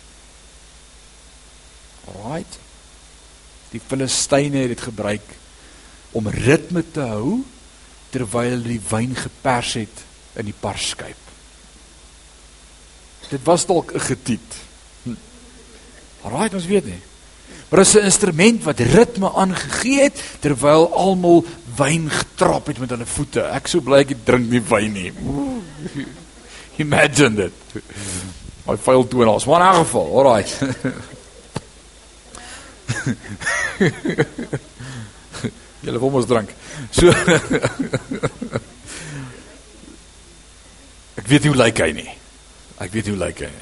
Right? Die Filistyne het dit gebruik om ritme te hou terwyl hulle die wyn gepers het in die parskyp. Dit was dalk 'n getiet. Right, ons weet nie. Maar dit is 'n instrument wat ritme aangegee het terwyl almal wyn getrap het met hulle voete. Ek sou bly ek drink nie wyn nie. Imagine dit. My en ons. Maar in elk geval, alright. Julle wil mos drank. So Ek weet hoe lyk hy nie. Ek weet hoe lyk hy.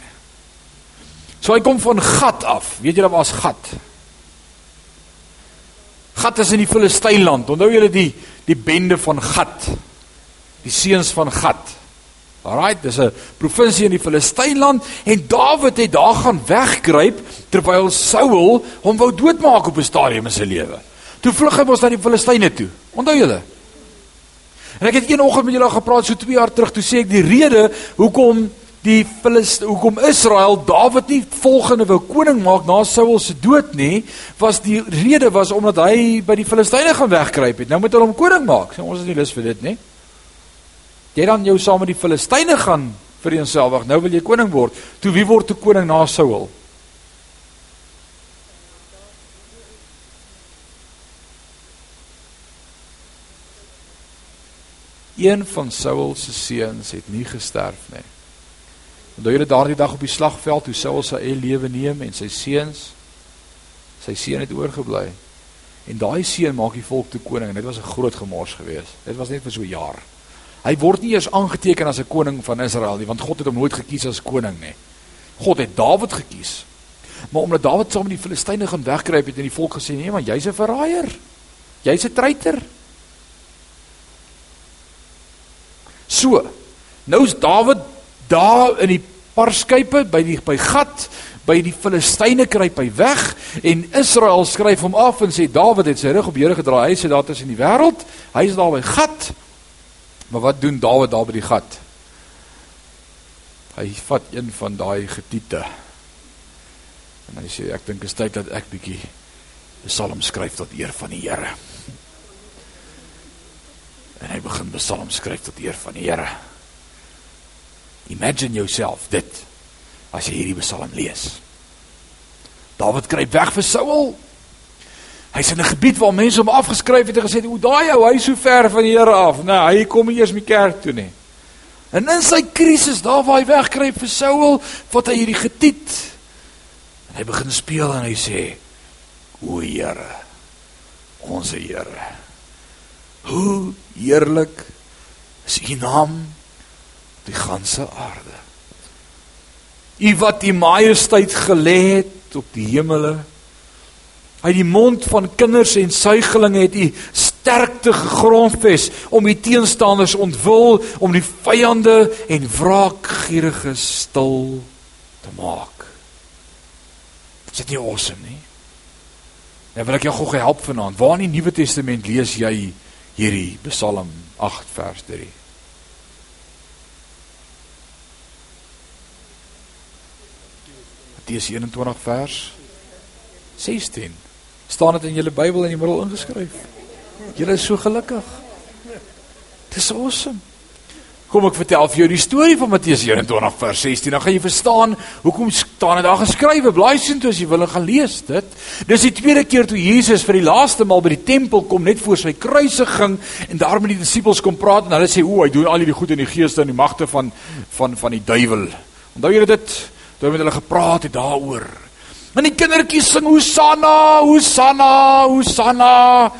So hy kom van gat af. Weet julle waar's gat? Gat is in die Filistynland. Onthou julle die die bende van Gat. Die seuns van Gat. Alraai, dis 'n provinsie in die Filistynland en Dawid het daar gaan wegkruip terwyl Saul hom wou doodmaak op 'n stadium in sy lewe. Toe vlug hy mos na die Filistyne toe. Onthou julle? En ek het een oggend met julle gepraat so 2 jaar terug, toe sê ek die rede hoekom die Filiste hoekom Israel Dawid nie volgende wou koning maak na Saul se dood nie, was die rede was omdat hy by die Filistyne gaan wegkruip het. Nou moet hulle hom koning maak. So, ons is nie lus vir dit nie. Jy dan jou saam met die Filistyne gaan vereenselwig. Nou wil jy koning word. Toe wie word toe koning na Saul? Een van Saul se seuns het nie gesterf nie. Onthou julle daardie dag op die slagveld hoe Saul sy eie lewe neem en sy seuns sy seun het oorgebly. En daai seun maak die volk te koning en dit was 'n groot gemors geweest. Dit was net vir so 'n jaar. Hy word nie eers aangeteken as 'n koning van Israel nie, want God het hom nooit gekies as koning nie. God het Dawid gekies. Maar omdat Dawid saam met die Filistyne gaan wegkruip het en die volk gesê nee, maar jy's 'n verraaier. Jy's 'n traitor. So. Nou is Dawid daar in die parskype by die by gat by die Filistyne kruip hy weg en Israel skryf hom af en sê Dawid het sy rug op Here gedraai. Hy sê daar tussen die wêreld. Hy is daar by gat. Maar wat doen Dawid daar by die gat? Hy vat een van daai getiete. En hy sê ek dink is tyd dat ek bietjie 'n psalm skryf tot eer van die Here. En hy begin psalm skryf tot eer van die Here. Imagine yourself dit as jy hierdie psalm lees. Dawid kruip weg vir Saul. Hy's in 'n gebied waar mense hom afgeskryf het en gesê het, "O daai ou, hy is so ver van die Here af." Nou, hy kom nie eers met kerk toe nie. En in sy krisis, daar waar hy wegkruip vir Saul, wat hy hierdie getiet En hy begin speel en hy sê: "O Here, ons Here. Hoe heerlik is U naam op die ganse aarde. U wat die majesteit gelê het op die hemele. Uit die mond van kinders en suigelinge het U sterkte gegrondves om die teenstanders ontwil, om die vyande en wraakgieriges stil te maak." Is dit nie awesome nie? Nou wil ek jou gou help vanaand. Waar in die Nuwe Testament lees jy hierdie Psalm 8 vers 3? Matteus 21 vers 16. Staan dit in julle Bybel in die middel ingeskryf? Julle is so gelukkig. Dis awesome. Kom ek vertel vir jou die storie van Matteus 21 vers 16. Dan gaan jy verstaan hoekom staan dit daar geskrywe. Blaai sien toe as jy wil gaan lees dit. Dis die tweede keer toe Jesus vir die laaste maal by die tempel kom net voor sy kruisiging en daar met die disippels kom praat en hulle sê o, hy doen al hierdie goed in die geeste en die magte van van van die duiwel. Onthou julle dit? Toe met hulle gepraat het daaroor. En die kindertjies sing Hosanna, Hosanna, Hosanna.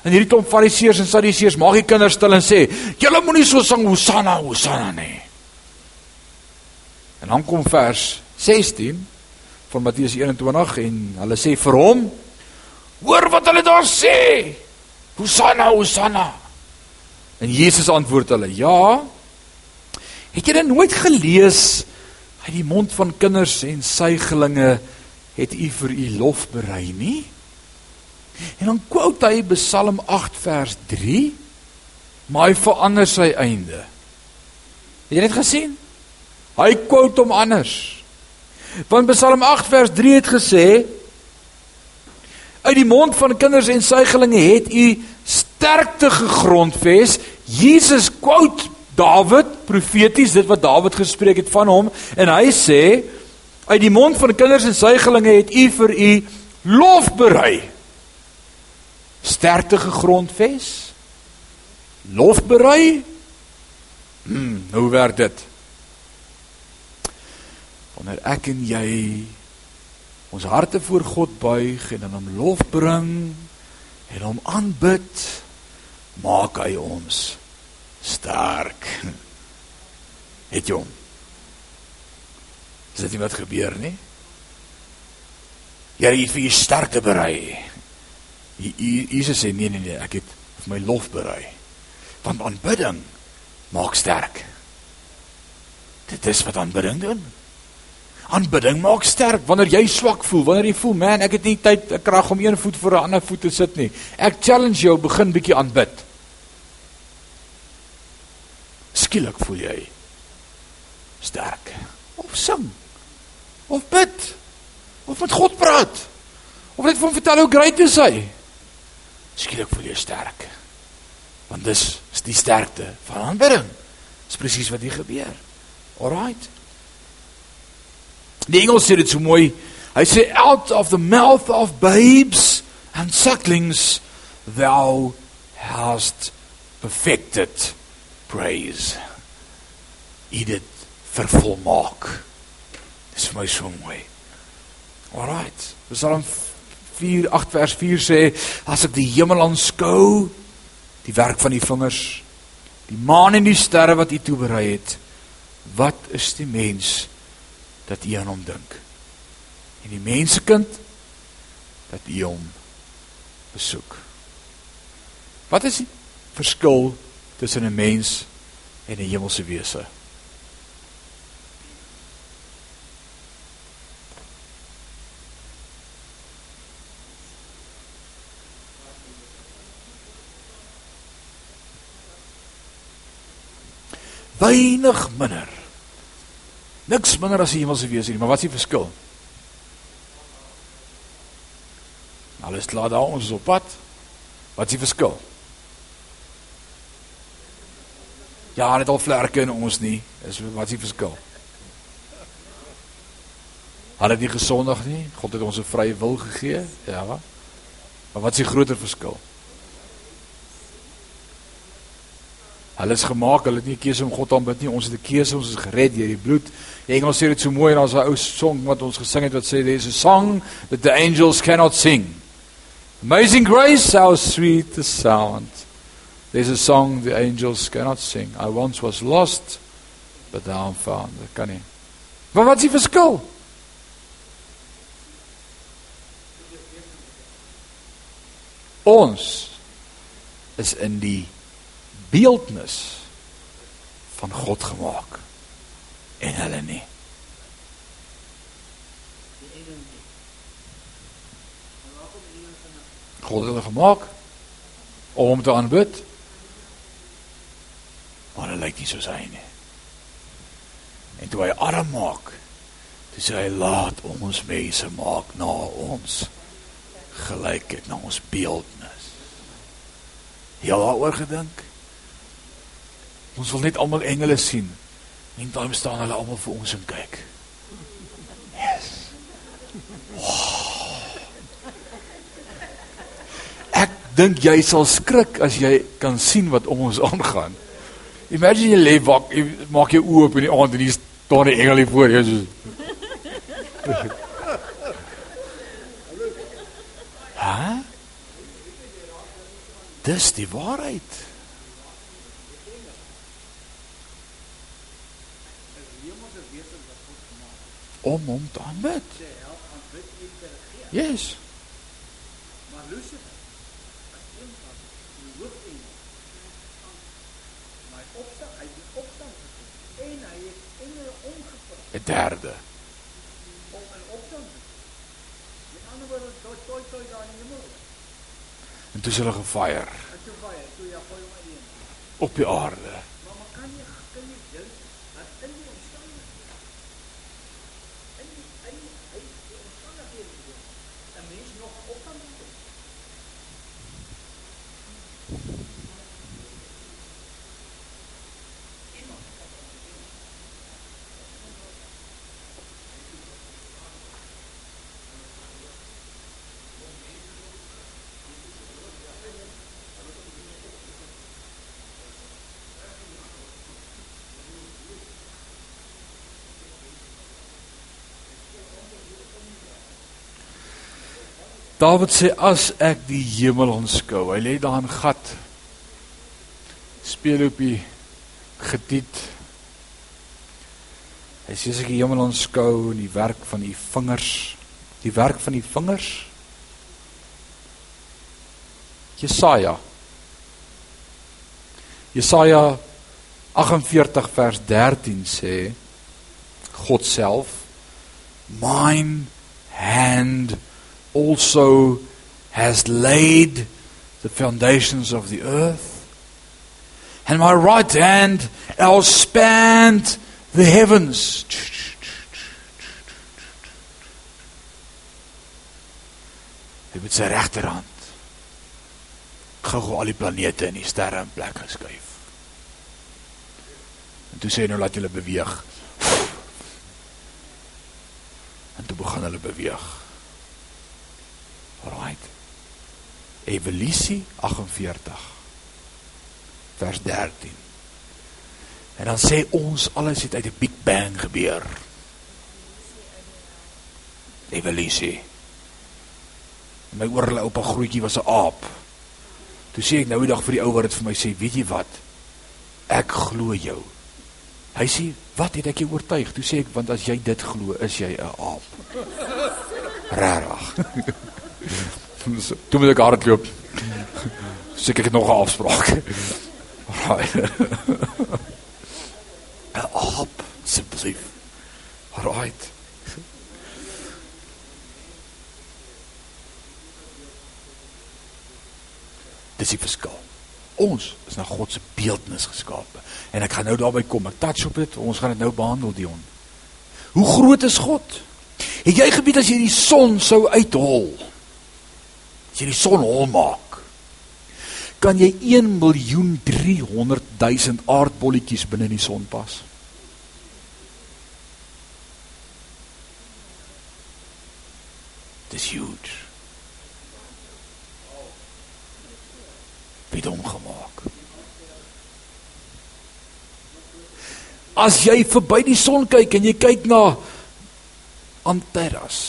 En hierdie klomp fariseërs en sadiseërs maak die kinders stil en sê: "Julle moenie so sing Hosanna, Hosanna nie." En dan kom vers 16 van Matteus 21 en hulle sê vir hom: "Hoor wat hulle daar sê! Hosanna, Hosanna." En Jesus antwoord hulle: "Ja. Het julle nooit gelees uit die mond van kinders en suiglinge het u vir u lof berei nie?" En dan quote hy Psalm 8 vers 3, maar hy verander sy einde. Het jy dit gesien? Hy quote hom anders. Want Psalm 8 vers 3 het gesê uit die mond van kinders en suigelinge het u sterkte gegrondves. Jesus quote Dawid profeties dit wat Dawid gespreek het van hom en hy sê uit die mond van kinders en suigelinge het u vir u lof berei. Sterkte gegrondves. Lof berei? Hm hoe werk dit? Wanneer ek en jy ons harte voor God buig en aan hom lof bring en hom aanbid maak hy ons sterk het jy hom Dis dit wat gebeur nie Jy het vir jou sterkte berei Jesus sê nee nee nee, ek het vir my lof berei. Want aanbidding maak sterk. Dit is wat aanbidding doen. Aanbidding maak sterk wanneer jy swak voel, wanneer jy voel man, ek het nie tyd, krag om een voet voor 'n ander voet te sit nie. Ek challenge jou begin bietjie aanbid. Skielik voel jy sterk. Of sing. Of bid. Of met God praat. Of net vir hom vertel hoe great hy is skielik voel jy sterk. Want dis is die sterkte van aanbidding. Dis presies wat hier gebeur. Alraight. Die Engels sê dit so mooi. Hy sê out of the mouth of babes and sucklings thou hast perfected grace. U dit vervolmaak. Dis vir my so mooi. Alraight. Psalm 4 8 vers 4 sê as ek die hemel aanskou, die werk van die vingers, die maan en die sterre wat U toeberei het, wat is die mens dat U aan hom dink? En die mensekind dat U hom besoek. Wat is die verskil tussen 'n mens en 'n hemelse wese? Weinig minder. Niks minder as die hemelse wese nie, maar wat is die verskil? Alles klaar daar ons is op pad. Wat is die verskil? Ja, net al vlerke in ons nie. Is wat is die verskil? Hulle het nie gesondig nie. God het ons 'n vrye wil gegee. Ja. Maar wat is die groter verskil? Hulle is gemaak, hulle het nie keuse om God aanbid nie. Ons het 'n keuse, ons is gered deur die bloed. Die Engels sê dit so mooi daar's 'n ou song wat ons gesing het wat sê there's a song that the angels cannot sing. Amazing grace, how sweet the sound. There's a song the angels cannot sing. I once was lost, but now I'm found. Dit kan nie. Maar wat is die verskil? Ons is in die beeldnis van God gemaak en hulle nie. God het hulle gemaak om hom te aanbid. Maar hulle lyk nie soos hy nie. En toe hy arm maak, toe sê hy laat ons mense maak na ons gelykheid, na ons beeldnis. Jy al daaroor gedink? Ons wil net almal engele sien. En dan staan hulle almal vir ons en kyk. Yes. Ek dink jy sal skrik as jy kan sien wat om ons aangaan. Imagine jy lê wak, jy maak jou oë op in die aand en hier staan 'n engel hier voor jou so. Hæ? Dis die waarheid. Om hom te aanbid. Yes. Maar Lucifer as een van die hoofengele maar hy opstaan, hy het die opstand gedoen en hy het engele omgepraat 'n Derde. om in opstand te kom. Met ander woorde, tot toi toi daar in die hemel. En toe is hulle gefire En toe baie, toe ja, gooi hom alleen. op die aarde. Maar maar kan jy kan jy dink dat in die omstandighede in die in die, in die omstandighede 'n mens nog op kan doen? Dawid sê as ek die hemel aanskou, hy lê daar in gat. Speel op die getiet. Hy sê as ek die hemel aanskou en die werk van u vingers, die werk van die vingers. Jesaja. Jesaja 48 vers 13 sê God self mine hand also has laid the foundations of the earth, and my right hand outspanned the heavens. Hy met sy regterhand gou al die planete en die sterre in plek geskuif. En toe sê hy nou laat julle beweeg. En toe begin hulle beweeg. Alright. Evolusie 48 vers 13. En dan sê ons alles het uit 'n Big Bang gebeur. Evolusie. My oorle oupa grootjie was 'n aap. Toe sê ek nou die dag vir die ou wat dit vir my sê, weet jy wat? Ek glo jou. Hy sê, "Wat het ek jou oortuig?" Toe sê ek, "Want as jy dit glo, is jy 'n aap." Rarig. Toe moet ek hardloop. Seker ek het nog 'n afspraak. Alraai. Aap, asseblief. Alraai. Dis die verskil. Ons is na God se beeldnis geskape. En ek gaan nou daarby kom. Ek touch op dit. Ons gaan dit nou behandel, Dion. Hoe groot is God? Het jy geweet as jy die son sou uithol? As jy die son hol maak, kan jy 1 miljoen 300 000 aardbolletjies binne in die son pas. Dis huge. Wie hom gemaak? As jy verby die son kyk en jy kyk na Antares.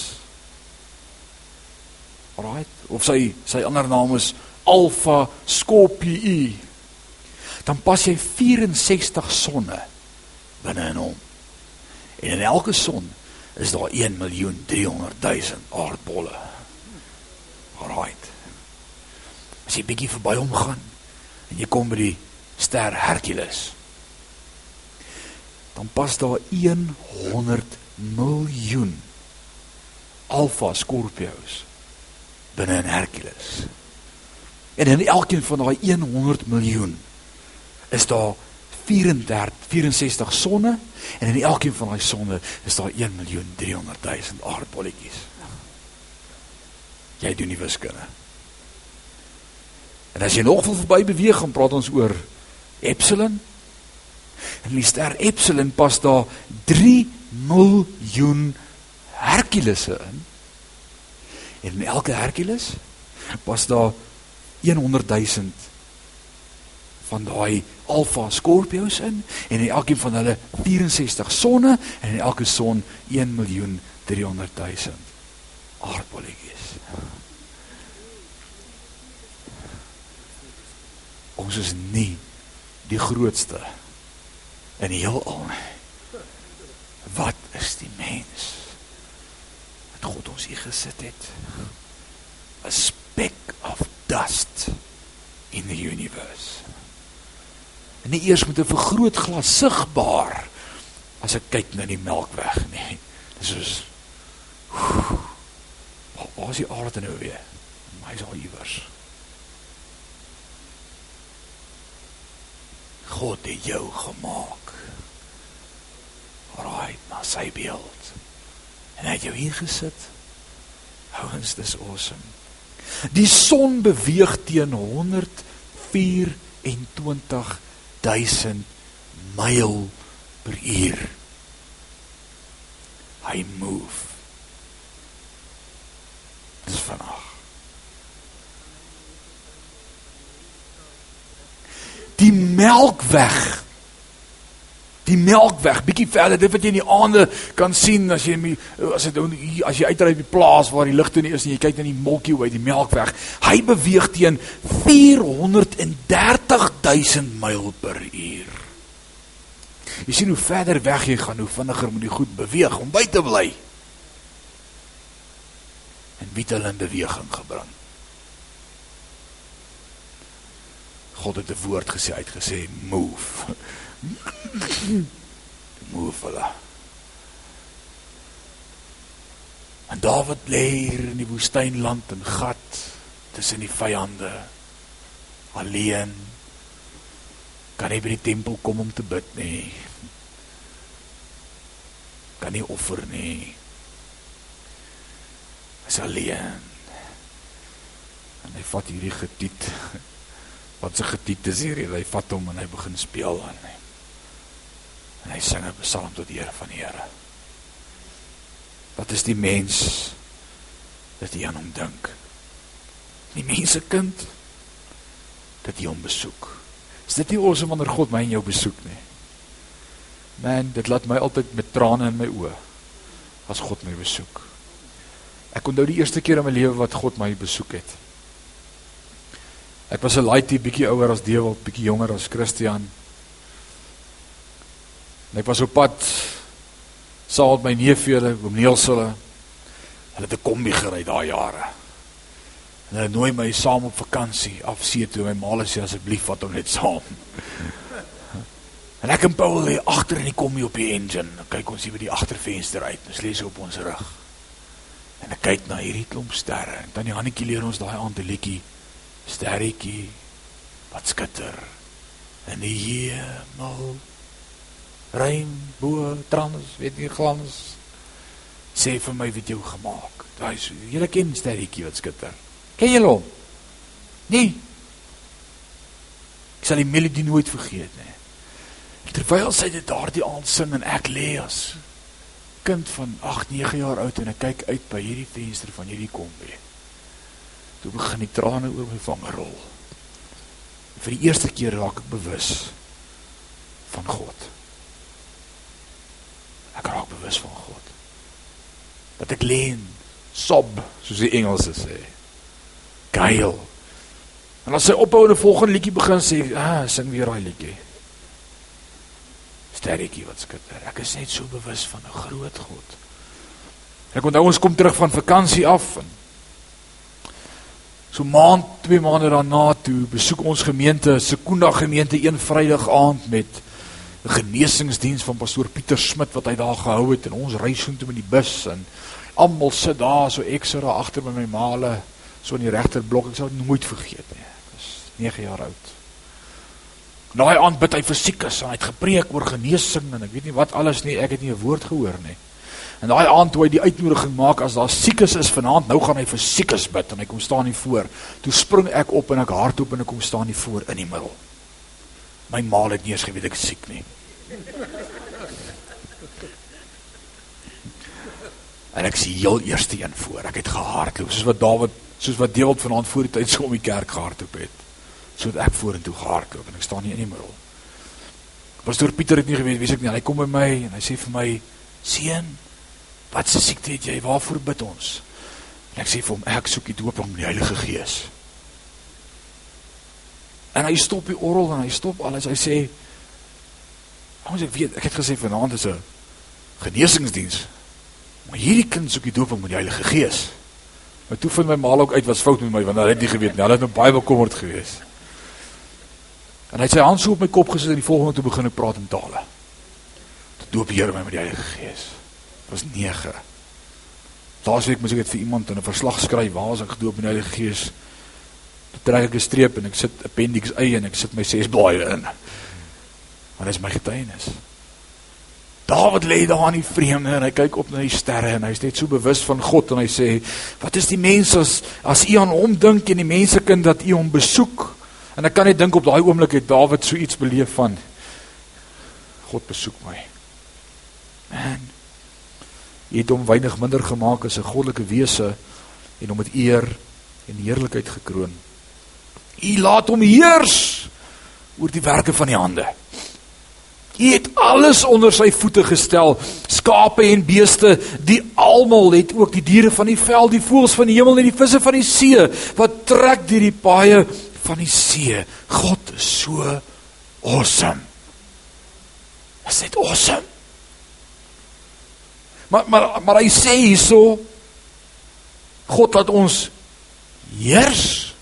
Alright, of sy sy ander naam is Alpha Scorpii. Dan pas jy 64 sonne binne in hom. En in elke son is daar 1 miljoen 300 000 aardbolle. Alright. As jy bietjie verby hom gaan en jy kom by die ster Hercules, dan pas daar 100 miljoen Alpha Scorpios binne in Hercules. En in elkeen van daai 100 miljoen is daar 34 64 sonne en in elkeen van daai sonne is daar 1 miljoen 300 000 aardbolletjies. Jy doen die wiskunde. En as jy nog wil verby beweeg, gaan praat ons oor Epsilon. En die ster Epsilon pas daar 3 miljoen Herkulesse in. En in elke Herkules was daar 100 000 van daai Alpha Scorpios in en in elkeen van hulle 64 sonne en in elke son 1 miljoen 300 000 aardbolletjies. Ons is nie die grootste in die heelal nie. Wat is die mens? Wat God ons hier gesit het. A speck of dust in the universe. En nie eers met 'n vergrootglas sigbaar as ek kyk na die Melkweg nie. Dis soos Waar is die aarde nou weer? My is al iewers. God het jou gemaak. Right, na sy beeld. En hy het jou hier gesit. Ouens, dis awesome. Die son beweeg teen 124 000 myl per uur. Hy move. Dis vanaand. die melkweg die melkweg bietjie verder dit wat jy in die aande kan sien as jy as dit as jy uitry by die plaas waar die ligte nie is en jy kyk na die Milky Way die melkweg hy beweeg teen 430 000 myl per uur. Jy sien hoe verder weg jy gaan hoe vinniger moet jy goed beweeg om by te bly. En wie hulle in beweging gebring? God het 'n woord gesê, hy het gesê move. move hulle. En Dawid lê hier in die woestynland en gat tussen die vyande alleen. Kan nie by die tempel kom om te bid nie. Kan nie offer nie. Is alleen. En hy vat hierdie getiet wat se getiet is hier, hy vat hom en hy begin speel aan hom. En hy sing 'n psalm tot die Here van die Here. Wat is die mens dat jy aan hom dink? Die mense kind dat jy hom besoek. Is dit nie awesome wanneer God my en jou besoek nie? Man, dit laat my altyd met trane in my oë as God my besoek. Ek onthou die eerste keer in my lewe wat God my besoek het. Ek was 'n laaitie bietjie ouer as Dewald, bietjie jonger as Christian. En ek was op pad saam met my neefie, oom Niels hulle. Hulle het 'n kombi gery daai jare. En hulle nooi my saam op vakansie af see toe. My ma sê asseblief vat hom net saam. En ek en Paul lê agter in die kombi op die engine. Dan kyk ons hier by die agtervenster uit. Ons lê so op ons rug. En ek kyk na hierdie klomp sterre. En dan die Hannetjie leer ons daai aand 'n liedjie. Sterretjie wat skitter in die hemel. Reënboog, trans, weet nie glans. Sê vir my wat jy gemaak. Daai is jy ken sterretjie wat skitter. Ken jy hom? Nee. Ek sal die melodie nooit vergeet nie. Terwyl sy dit daardie aand sing en ek lê as kind van 8, 9 jaar oud en ek kyk uit by hierdie venster van hierdie kombi. Toe begin die trane oor my wange rol. Vir die eerste keer raak ek bewus van God. Ek raak bewus van God. Dat ek leen sob soos die Engelse sê. Geil. En as sy ophou en 'n volgende liedjie begin sê, ah, sing weer daai liedjie sterretjie wat skitter. Ek is net so bewus van 'n groot God. Ek onthou ons kom terug van vakansie af en so maand, twee maande daarna toe besoek ons gemeente, Sekunda gemeente een Vrydag aand met 'n genesingsdiens van pastoor Pieter Smit wat hy daar gehou het en ons ry so toe met die bus en almal sit daar so ekstra agter by my maale so in die regter blok. Ek sal nooit vergeet nie. Ek was 9 jaar oud. Daai aand bid hy vir siekes en hy het gepreek oor genesing en ek weet nie wat alles nie, ek het nie 'n woord gehoor nie. En daai aand toe hy die uitnodiging maak as daar siekes is vanaand, nou gaan hy vir siekes bid en hy kom staan hier voor. Toe spring ek op en ek hardloop en ek kom staan hier voor in die middel. My ma het nie eens geweet ek is siek nie. En ek sien heel eerste een voor. Ek het gehardloop soos wat Dawid, soos wat Dawid vanaand voor die tyd so om die kerk gehardloop het so dat ek vorentoe gehardloop en ek staan nie in die middel. Pastor Pieter het nie geweet wie ek nie. Hy kom by my en hy sê vir my: "Seun, wat se siekte het jy? Waarvoor bid ons?" En ek sê vir hom: "Ek soek die doop van die Heilige Gees." En hy stop die orgel en hy stop alles. Hy sê: "Ons ek weet, ek het gesê vanaand is 'n genesingsdiens. Maar hierdie kind soek die doop van die Heilige Gees." Maar toe vind my maal ook uit wat fout met my want hy het nie geweet nie. Hulle het nou baie bekommerd geweest. En hy het sy hand so op my kop gesit en die volgende toe begin ek praat in tale. Toe doop die Here my met die Heilige Gees. Dit was 9. Laasweek moes ek dit vir iemand in 'n verslag skryf waar as ek gedoop in die Heilige Gees. Toe trek ek 'n streep en ek sit appendix A en ek sit my 6 blaaie in. Maar dis my getuienis. Dawid lê daar in die vreemde en hy kyk op na die sterre en hy's net so bewus van God en hy sê: "Wat is die mense as as u aan hom dink en die mense kind dat u hom besoek?" En ek kan net dink op daai oomblik het Dawid so iets beleef van God besoek my. Man. Hy het hom weinig minder gemaak as 'n goddelike wese en hom met eer en heerlikheid gekroon. Hy laat hom heers oor die werke van die hande. Hy het alles onder sy voete gestel, skape en beeste, die almal het ook die diere van die veld, die voëls van die hemel en die visse van die see wat trek deur die paaie van die see. God is so awesome. Is dit awesome? Maar maar maar hy sê hierso God laat ons heers.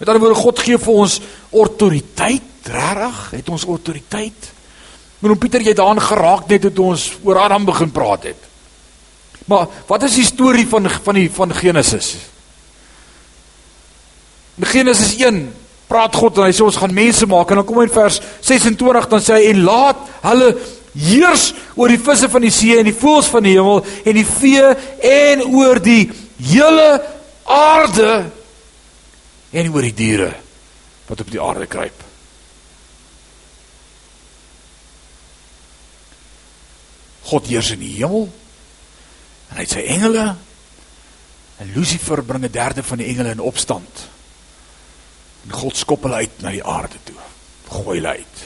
Met ander woorde God gee vir ons autoriteit, regtig? Het ons autoriteit? Maar om Pieter jy daarin geraak net toe ons oor Adam begin praat het. Maar wat is die storie van van die van Genesis? In Genesis 1 praat God en hy sê ons gaan mense maak en dan kom hy in vers 26 dan sê hy en laat hulle heers oor die visse van die see en die voëls van die hemel en die vee en oor die hele aarde en oor die diere wat op die aarde kruip. God heers in die hemel en hy het sy engele en Lucifer bring 'n derde van die engele in opstand. En God skop hulle uit na die aarde toe. Gooi hulle uit.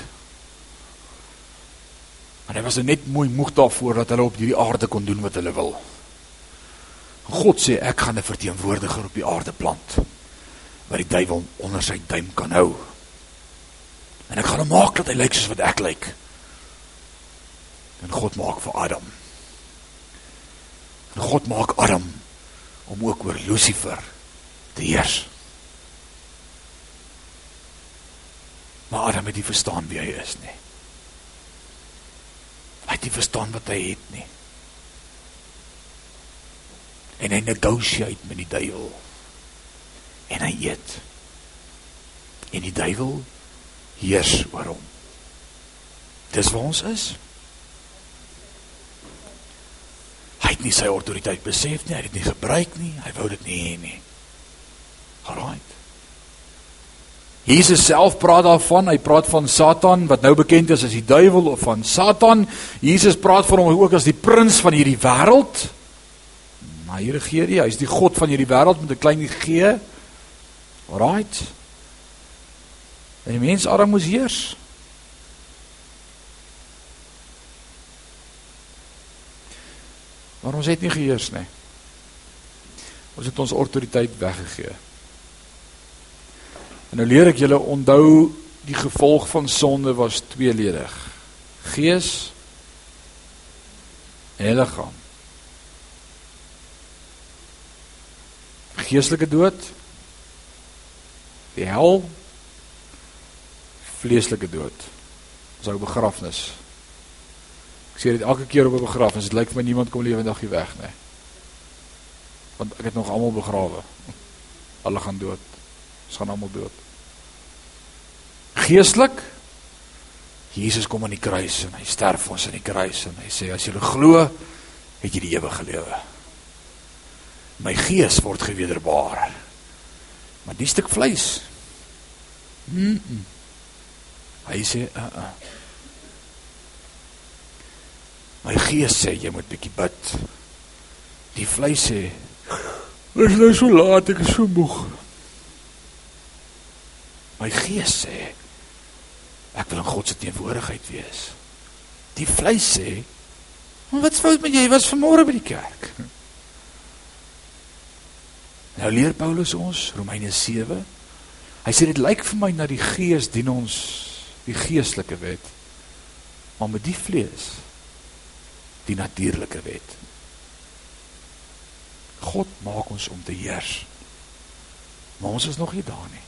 En hy was nou net mooi moeg daarvoor dat hulle op hierdie aarde kon doen wat hulle wil. God sê ek gaan 'n verteenwoordiger op die aarde plant wat die duiwel onder sy duim kan hou. En ek gaan hom maak dat hy lyk soos wat ek lyk. En God maak vir Adam. En God maak Adam om ook oor Lucifer te heers. Maar Adam het nie verstaan wie hy is nie. Hy het nie verstaan wat hy het nie. En hy negotiate met die duiwel. En hy eet. En die duiwel heers oor hom. Dis waar ons is. Hy het nie sy autoriteit besef nie, hy het dit nie gebruik nie, hy wou dit nie hê nie. Alraait. Jesus self praat daarvan, hy praat van Satan wat nou bekend is as die duiwel of van Satan. Jesus praat van hom ook as die prins van hierdie wêreld. Maar hier regeer hy, hy's die god van hierdie wêreld met 'n klein g. Alraait. En die mens Adam moes heers. Maar ons het nie geheers nie. Ons het ons autoriteit weggegee. En nou leer ek julle onthou die gevolg van sonde was tweeledig. Gees en liggaam. Geestelike dood. Die hel. Vleeslike dood. Ons hou begrafnis. Ek sê dit elke keer op 'n begrafnis, dit lyk vir my niemand kom lewendig hier weg nie. Want ek het nog almal begrawe. Hulle gaan dood. Ons gaan almal dood. Geestelik Jesus kom aan die kruis en hy sterf vir ons aan die kruis en hy sê as jy glo, het jy die ewige lewe. My gees word gewederbaar. Maar die stuk vleis. Mm -mm. Hy sê, uh -uh. My gees sê jy moet bietjie bid. Die vleis sê Dit is nou so laat, ek is so moeg. My gees sê ek wil in God se teenwoordigheid wees. Die vleis sê wat fout met jy? Was vanmôre by die kerk? Nou leer Paulus ons Romeine 7. Hy sê dit lyk vir my na die gees dien ons die geestelike wet. Maar met die vlees die natuurlike wet. God maak ons om te heers. Maar ons is nog nie daar nie.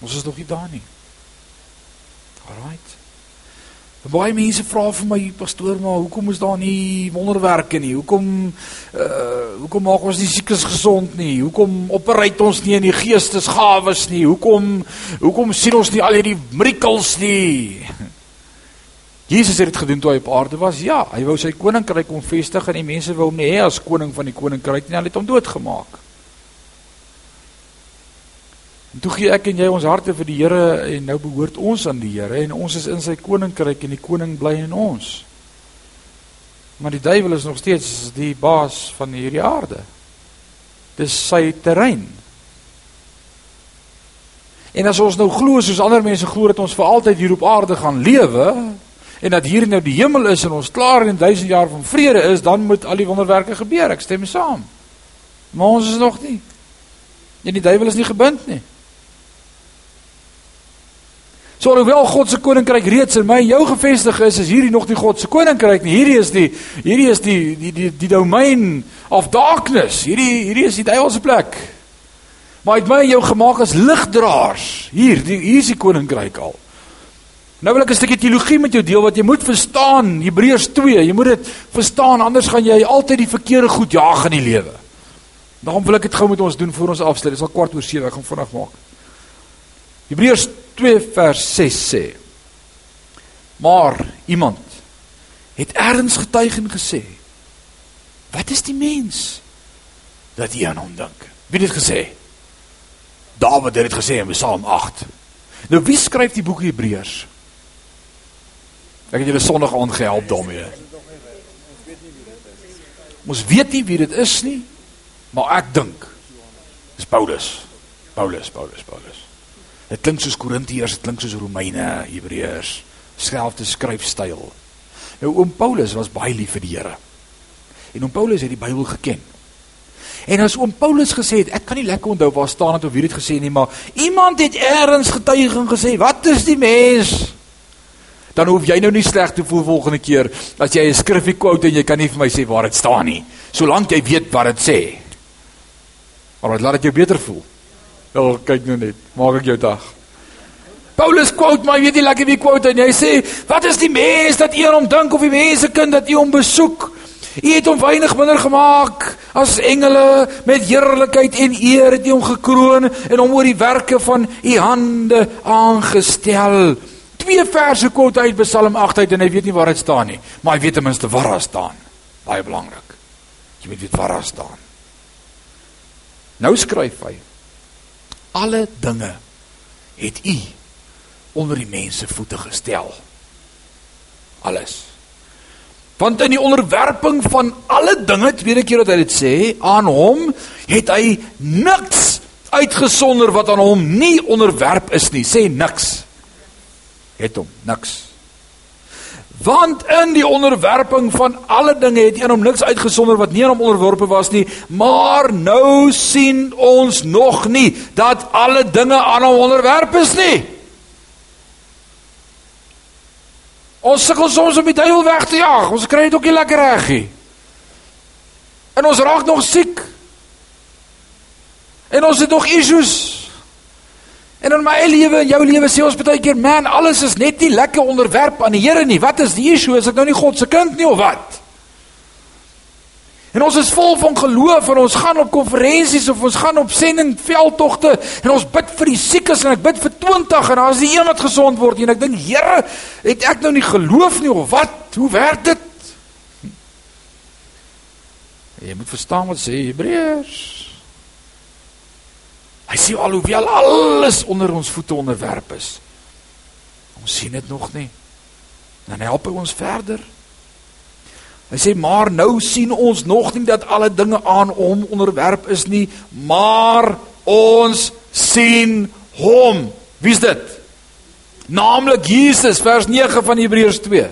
Ons is nog nie daar nie. Alrite. Baie mense vra vir my pastoor, maar hoekom is daar nie wonderwerke nie? Hoekom uh hoekom maak ons die siekes gesond nie? Hoekom operate ons nie in die geestesgawes nie? Hoekom hoekom sien ons nie al hierdie miracles nie? Jesus het dit gedoen toe hy op aarde was. Ja, hy wou sy koninkryk kom vestig en die mense wou hom nie hê as koning van die koninkryk nie. Hulle het hom doodgemaak. En toe gee ek en jy ons harte vir die Here en nou behoort ons aan die Here en ons is in sy koninkryk en die koning bly in ons. Maar die duiwel is nog steeds die baas van hierdie aarde. Dis sy terrein. En as ons nou glo soos ander mense glo dat ons vir altyd hier op aarde gaan lewe, en dat hier nou die hemel is en ons klaar in 1000 jaar van vrede is, dan moet al die wonderwerke gebeur. Ek stem saam. Maar ons is nog nie. En die duiwel is nie gebind nie. So alhoewel God se koninkryk reeds in my en jou gevestig is, is hierdie nog nie God se koninkryk nie. Hierdie is die hierdie is die die die die domein of darkness. Hierdie hierdie is die duiwel se plek. Maar hy het my en jou gemaak as ligdraers. Hier, die, hier is die koninkryk al. Nou wil ek 'n stukkie teologie met jou deel wat jy moet verstaan, Hebreërs 2. Jy moet dit verstaan anders gaan jy altyd die verkeerde goed jaag in die lewe. Daarom wil ek dit gou met ons doen voor ons afsluit. Dit is al kwart oor 7, ek gaan vinnig maak. Hebreërs 2 vers 6 sê: Maar iemand het ergens getuig en gesê: Wat is die mens dat jy aan hom dink? Wie het dit gesê? Dawid het dit gesê in Psalm 8. Nou wie skryf die boek Hebreërs? Ek het julle Sondag aand gehelp daarmee. Ons weet nie wie dit is nie, maar ek dink dis Paulus. Paulus, Paulus, Paulus. Dit klink soos Korintiërs, dit klink soos Romeine, Hebreërs. selfde skryfstyl. Nou oom Paulus was baie lief vir die Here. En oom Paulus het die Bybel geken. En as oom Paulus gesê het, ek kan nie lekker onthou waar staan dit of wie dit gesê nie, maar iemand het eers getuiging gesê, wat is die mens? Dan hoef jy nou nie sleg te voel volgende keer as jy 'n skrifgie quote en jy kan nie vir my sê waar dit staan nie. Solank jy weet wat dit sê. Maar dit laat dit jou beter voel. Ja, kyk nou net, maak ek jou dag. Paulus quote my, weet jy lekker wie quote en hy sê, "Wat is die mens dat u aan hom dink of die mense kind dat u hom besoek?" U het hom weinig minder gemaak as engele met heerlikheid en eer het U hom gekroon en hom oor die werke van U hande aangestel. Twee verse kort uit Psalm 8 uit en hy weet nie waar dit staan nie, maar hy weet ten minste waar dit staan. Baie belangrik. Jy moet weet waar dit staan. Nou skryf hy: Alle dinge het U onder die mense voete gestel. Alles. Want in die onderwerping van alle dinge, tweede keer wat hy dit sê, aan hom het hy niks uitgesonder wat aan hom nie onderwerp is nie. Sê niks. Het hom niks. Want in die onderwerping van alle dinge het aan hom niks uitgesonder wat nie aan hom onderworpe was nie, maar nou sien ons nog nie dat alle dinge aan hom onderwerp is nie. Ons sukkel soms om die duiwel weg te jaag. Ons kry dit ook nie lekker reg nie. En ons raak nog siek. En ons het nog issues. En in my eie lewe en jou lewe sê ons baie keer, man, alles is net nie lekker onderwerp aan die Here nie. Wat is die issue? Is ek nou nie God se kind nie of wat? En ons is vol van geloof en ons gaan op konferensies of ons gaan op sendingveldtogte en ons bid vir die siekes en ek bid vir 20 en daar is die een wat gesond word en ek dink Here, het ek nou nie geloof nie of wat? Hoe werk dit? Jy moet verstaan wat sê Hebreërs. Hy sê al hoewel alles onder ons voete onderwerp is. Ons sien dit nog nie. Dan help hy ons verder. Hy sê maar nou sien ons nog nie dat alle dinge aan hom onderwerp is nie, maar ons sien hom. Wie's dit? Naamlik Jesus vers 9 van Hebreërs 2.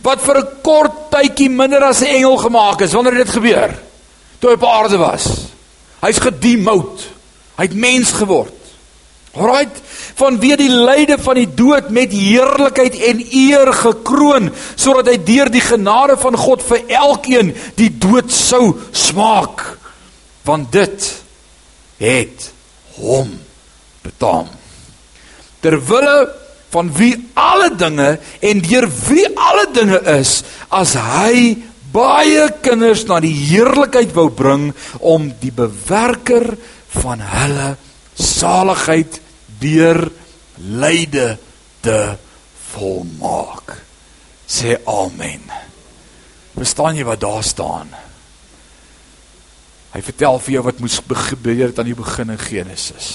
Wat vir 'n kort tydjie minder as 'n engel gemaak is wanneer dit gebeur. Toe hy op aarde was. Hy's gedemout. Hy't mens geword. Alraight, vanweë die lyde van die dood met heerlikheid en eer gekroon, sodat hy deur die genade van God vir elkeen die dood sou smaak. Want dit het hom betaam. Terwille van wie alle dinge en deur wie alle dinge is, as hy baie kinders na die heerlikheid wou bring om die bewerker van hulle saligheid deur lyde te volmaak. Sê amen. Verstaan jy wat daar staan? Hy vertel vir jou wat moes gebeur het aan die begin in Genesis.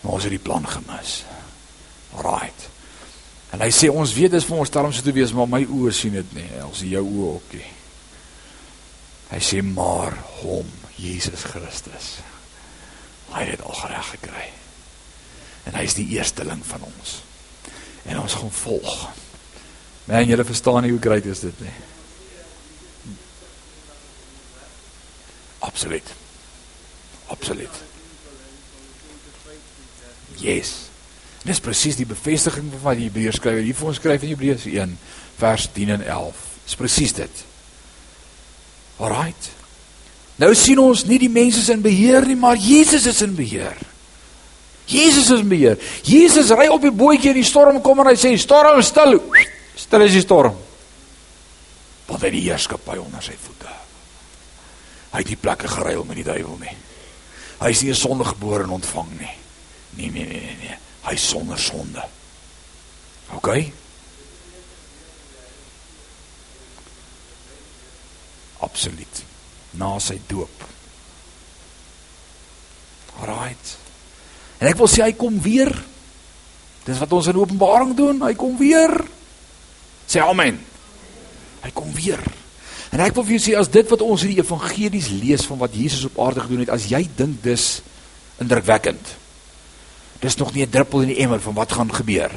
Maar ons het die plan gemis. Right. En hy sê ons weet dis vir ons term so te wees, maar my oë sien dit nie. Ons jou oë ook nie. Hy sê maar hom, Jesus Christus. Hy het al reg gekry. En hy is die eersteling van ons. En ons gaan volg. Man, julle verstaan nie hoe groot is dit nie. Absoluut. Absoluut. Yes. Dis presies die bevestiging van wat die Hebreërs skryf. Hier vir ons skryf in Hebreërs 1 vers 10 en 11. Dis presies dit. Alraight. Nou sien ons nie die mense in beheer nie, maar Jesus is in beheer. Jesus is in beheer. Jesus ry op die bootjie en die storm kom en hy sê storm stil. Stil is die storm. Want hy die heerskappy onder sy voete. Hy het nie plekke geruil met die duiwel nie. Hy is nie 'n sonde gebore en ontvang nie. Nee nee nee nee nee. Hy is sonder sonde. OK? Absoluut na sy doop. Alraight. En ek wil sê hy kom weer. Dis wat ons in Openbaring doen, hy kom weer. Sê amen. Hy kom weer. En ek wil vir jou sê as dit wat ons in die evangelies lees van wat Jesus op aarde gedoen het, as jy dink dis indrukwekkend. Dis nog nie 'n druppel in die emmer van wat gaan gebeur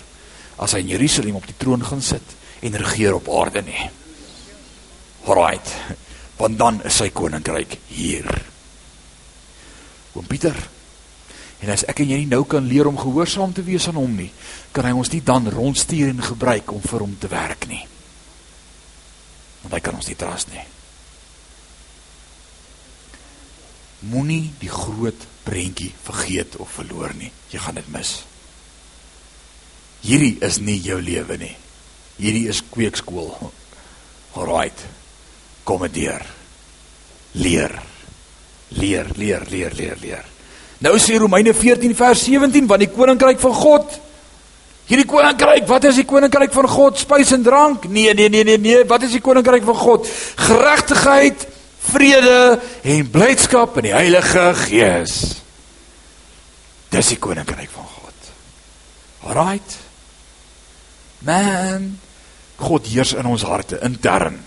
as hy in Jerusalem op die troon gaan sit en regeer op aarde nie. Alright. Want dan is sy koninkryk hier. Oom Pieter. En as ek en jy nie nou kan leer om gehoorsaam te wees aan hom nie, kan hy ons nie dan rondstuur en gebruik om vir hom te werk nie. Want hy kan ons nie trust nie. Moenie die groot prentjie vergeet of verloor nie. Jy gaan dit mis. Hierdie is nie jou lewe nie. Hierdie is kweekskool. Alraight. Kom dit deur. Leer. Leer, leer, leer, leer, leer. Nou sê Romeine 14 vers 17 van die koninkryk van God. Hierdie koninkryk, wat is die koninkryk van God? Spys en drank? Nee, nee, nee, nee, nee. Wat is die koninkryk van God? Geregtigheid, vrede en blydskap in die Heilige Gees. Dis die koninkryk van God. Alraight. Man, God heers in ons harte intern,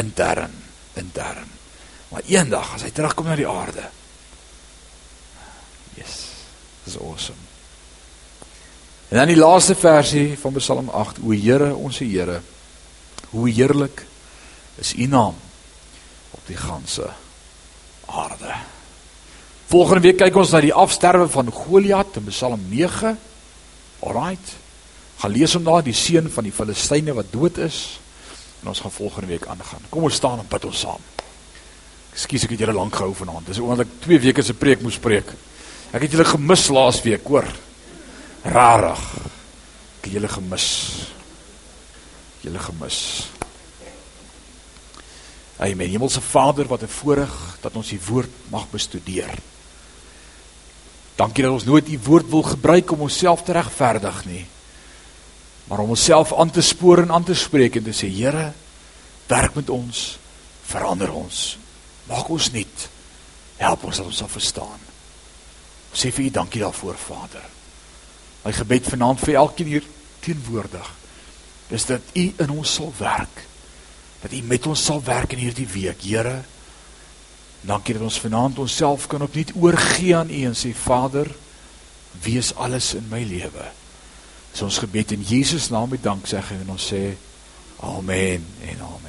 intern, intern. Maar eendag as hy terugkom na die aarde. Yes. Dis awesome. En dan die laaste versie van Psalm 8: O Here, ons Here, hoe heerlik is U naam op die ganse aarde. Volgende week kyk ons na die afsterwe van Goliat in Psalm 9. Alraight. Gaan lees om daar die seun van die Filistyne wat dood is en ons gaan volgende week aangaan. Kom ons staan en bid ons saam. Ekskuus ek het julle lank gehou vanaand. Dis omdat ek 2 weke se preek moes preek. Ek het julle gemis laas week, hoor. Rarig. Ek het julle gemis. Julle gemis. Amen. Hemelse Vader, wat 'n voorreg dat ons U woord mag bestudeer. Dankie dat ons nooit U woord wil gebruik om onsself te regverdig nie, maar om onsself aan te spoor en aan te spreek en te sê, Here, werk met ons, verander ons, maak ons nuut. Help ons dat ons sal verstaan. Ons sê vir U dankie daarvoor, Vader. My gebed vanaand vir elkeen hier teenwoordig is dat U in ons sal werk dat U met ons sal werk in hierdie week, Here. Dankie dat ons vanaand onsself kan opnuut oorgee aan U en sê Vader, wees alles in my lewe. Dis ons gebed in Jesus naam met danksegging en ons sê amen en amen.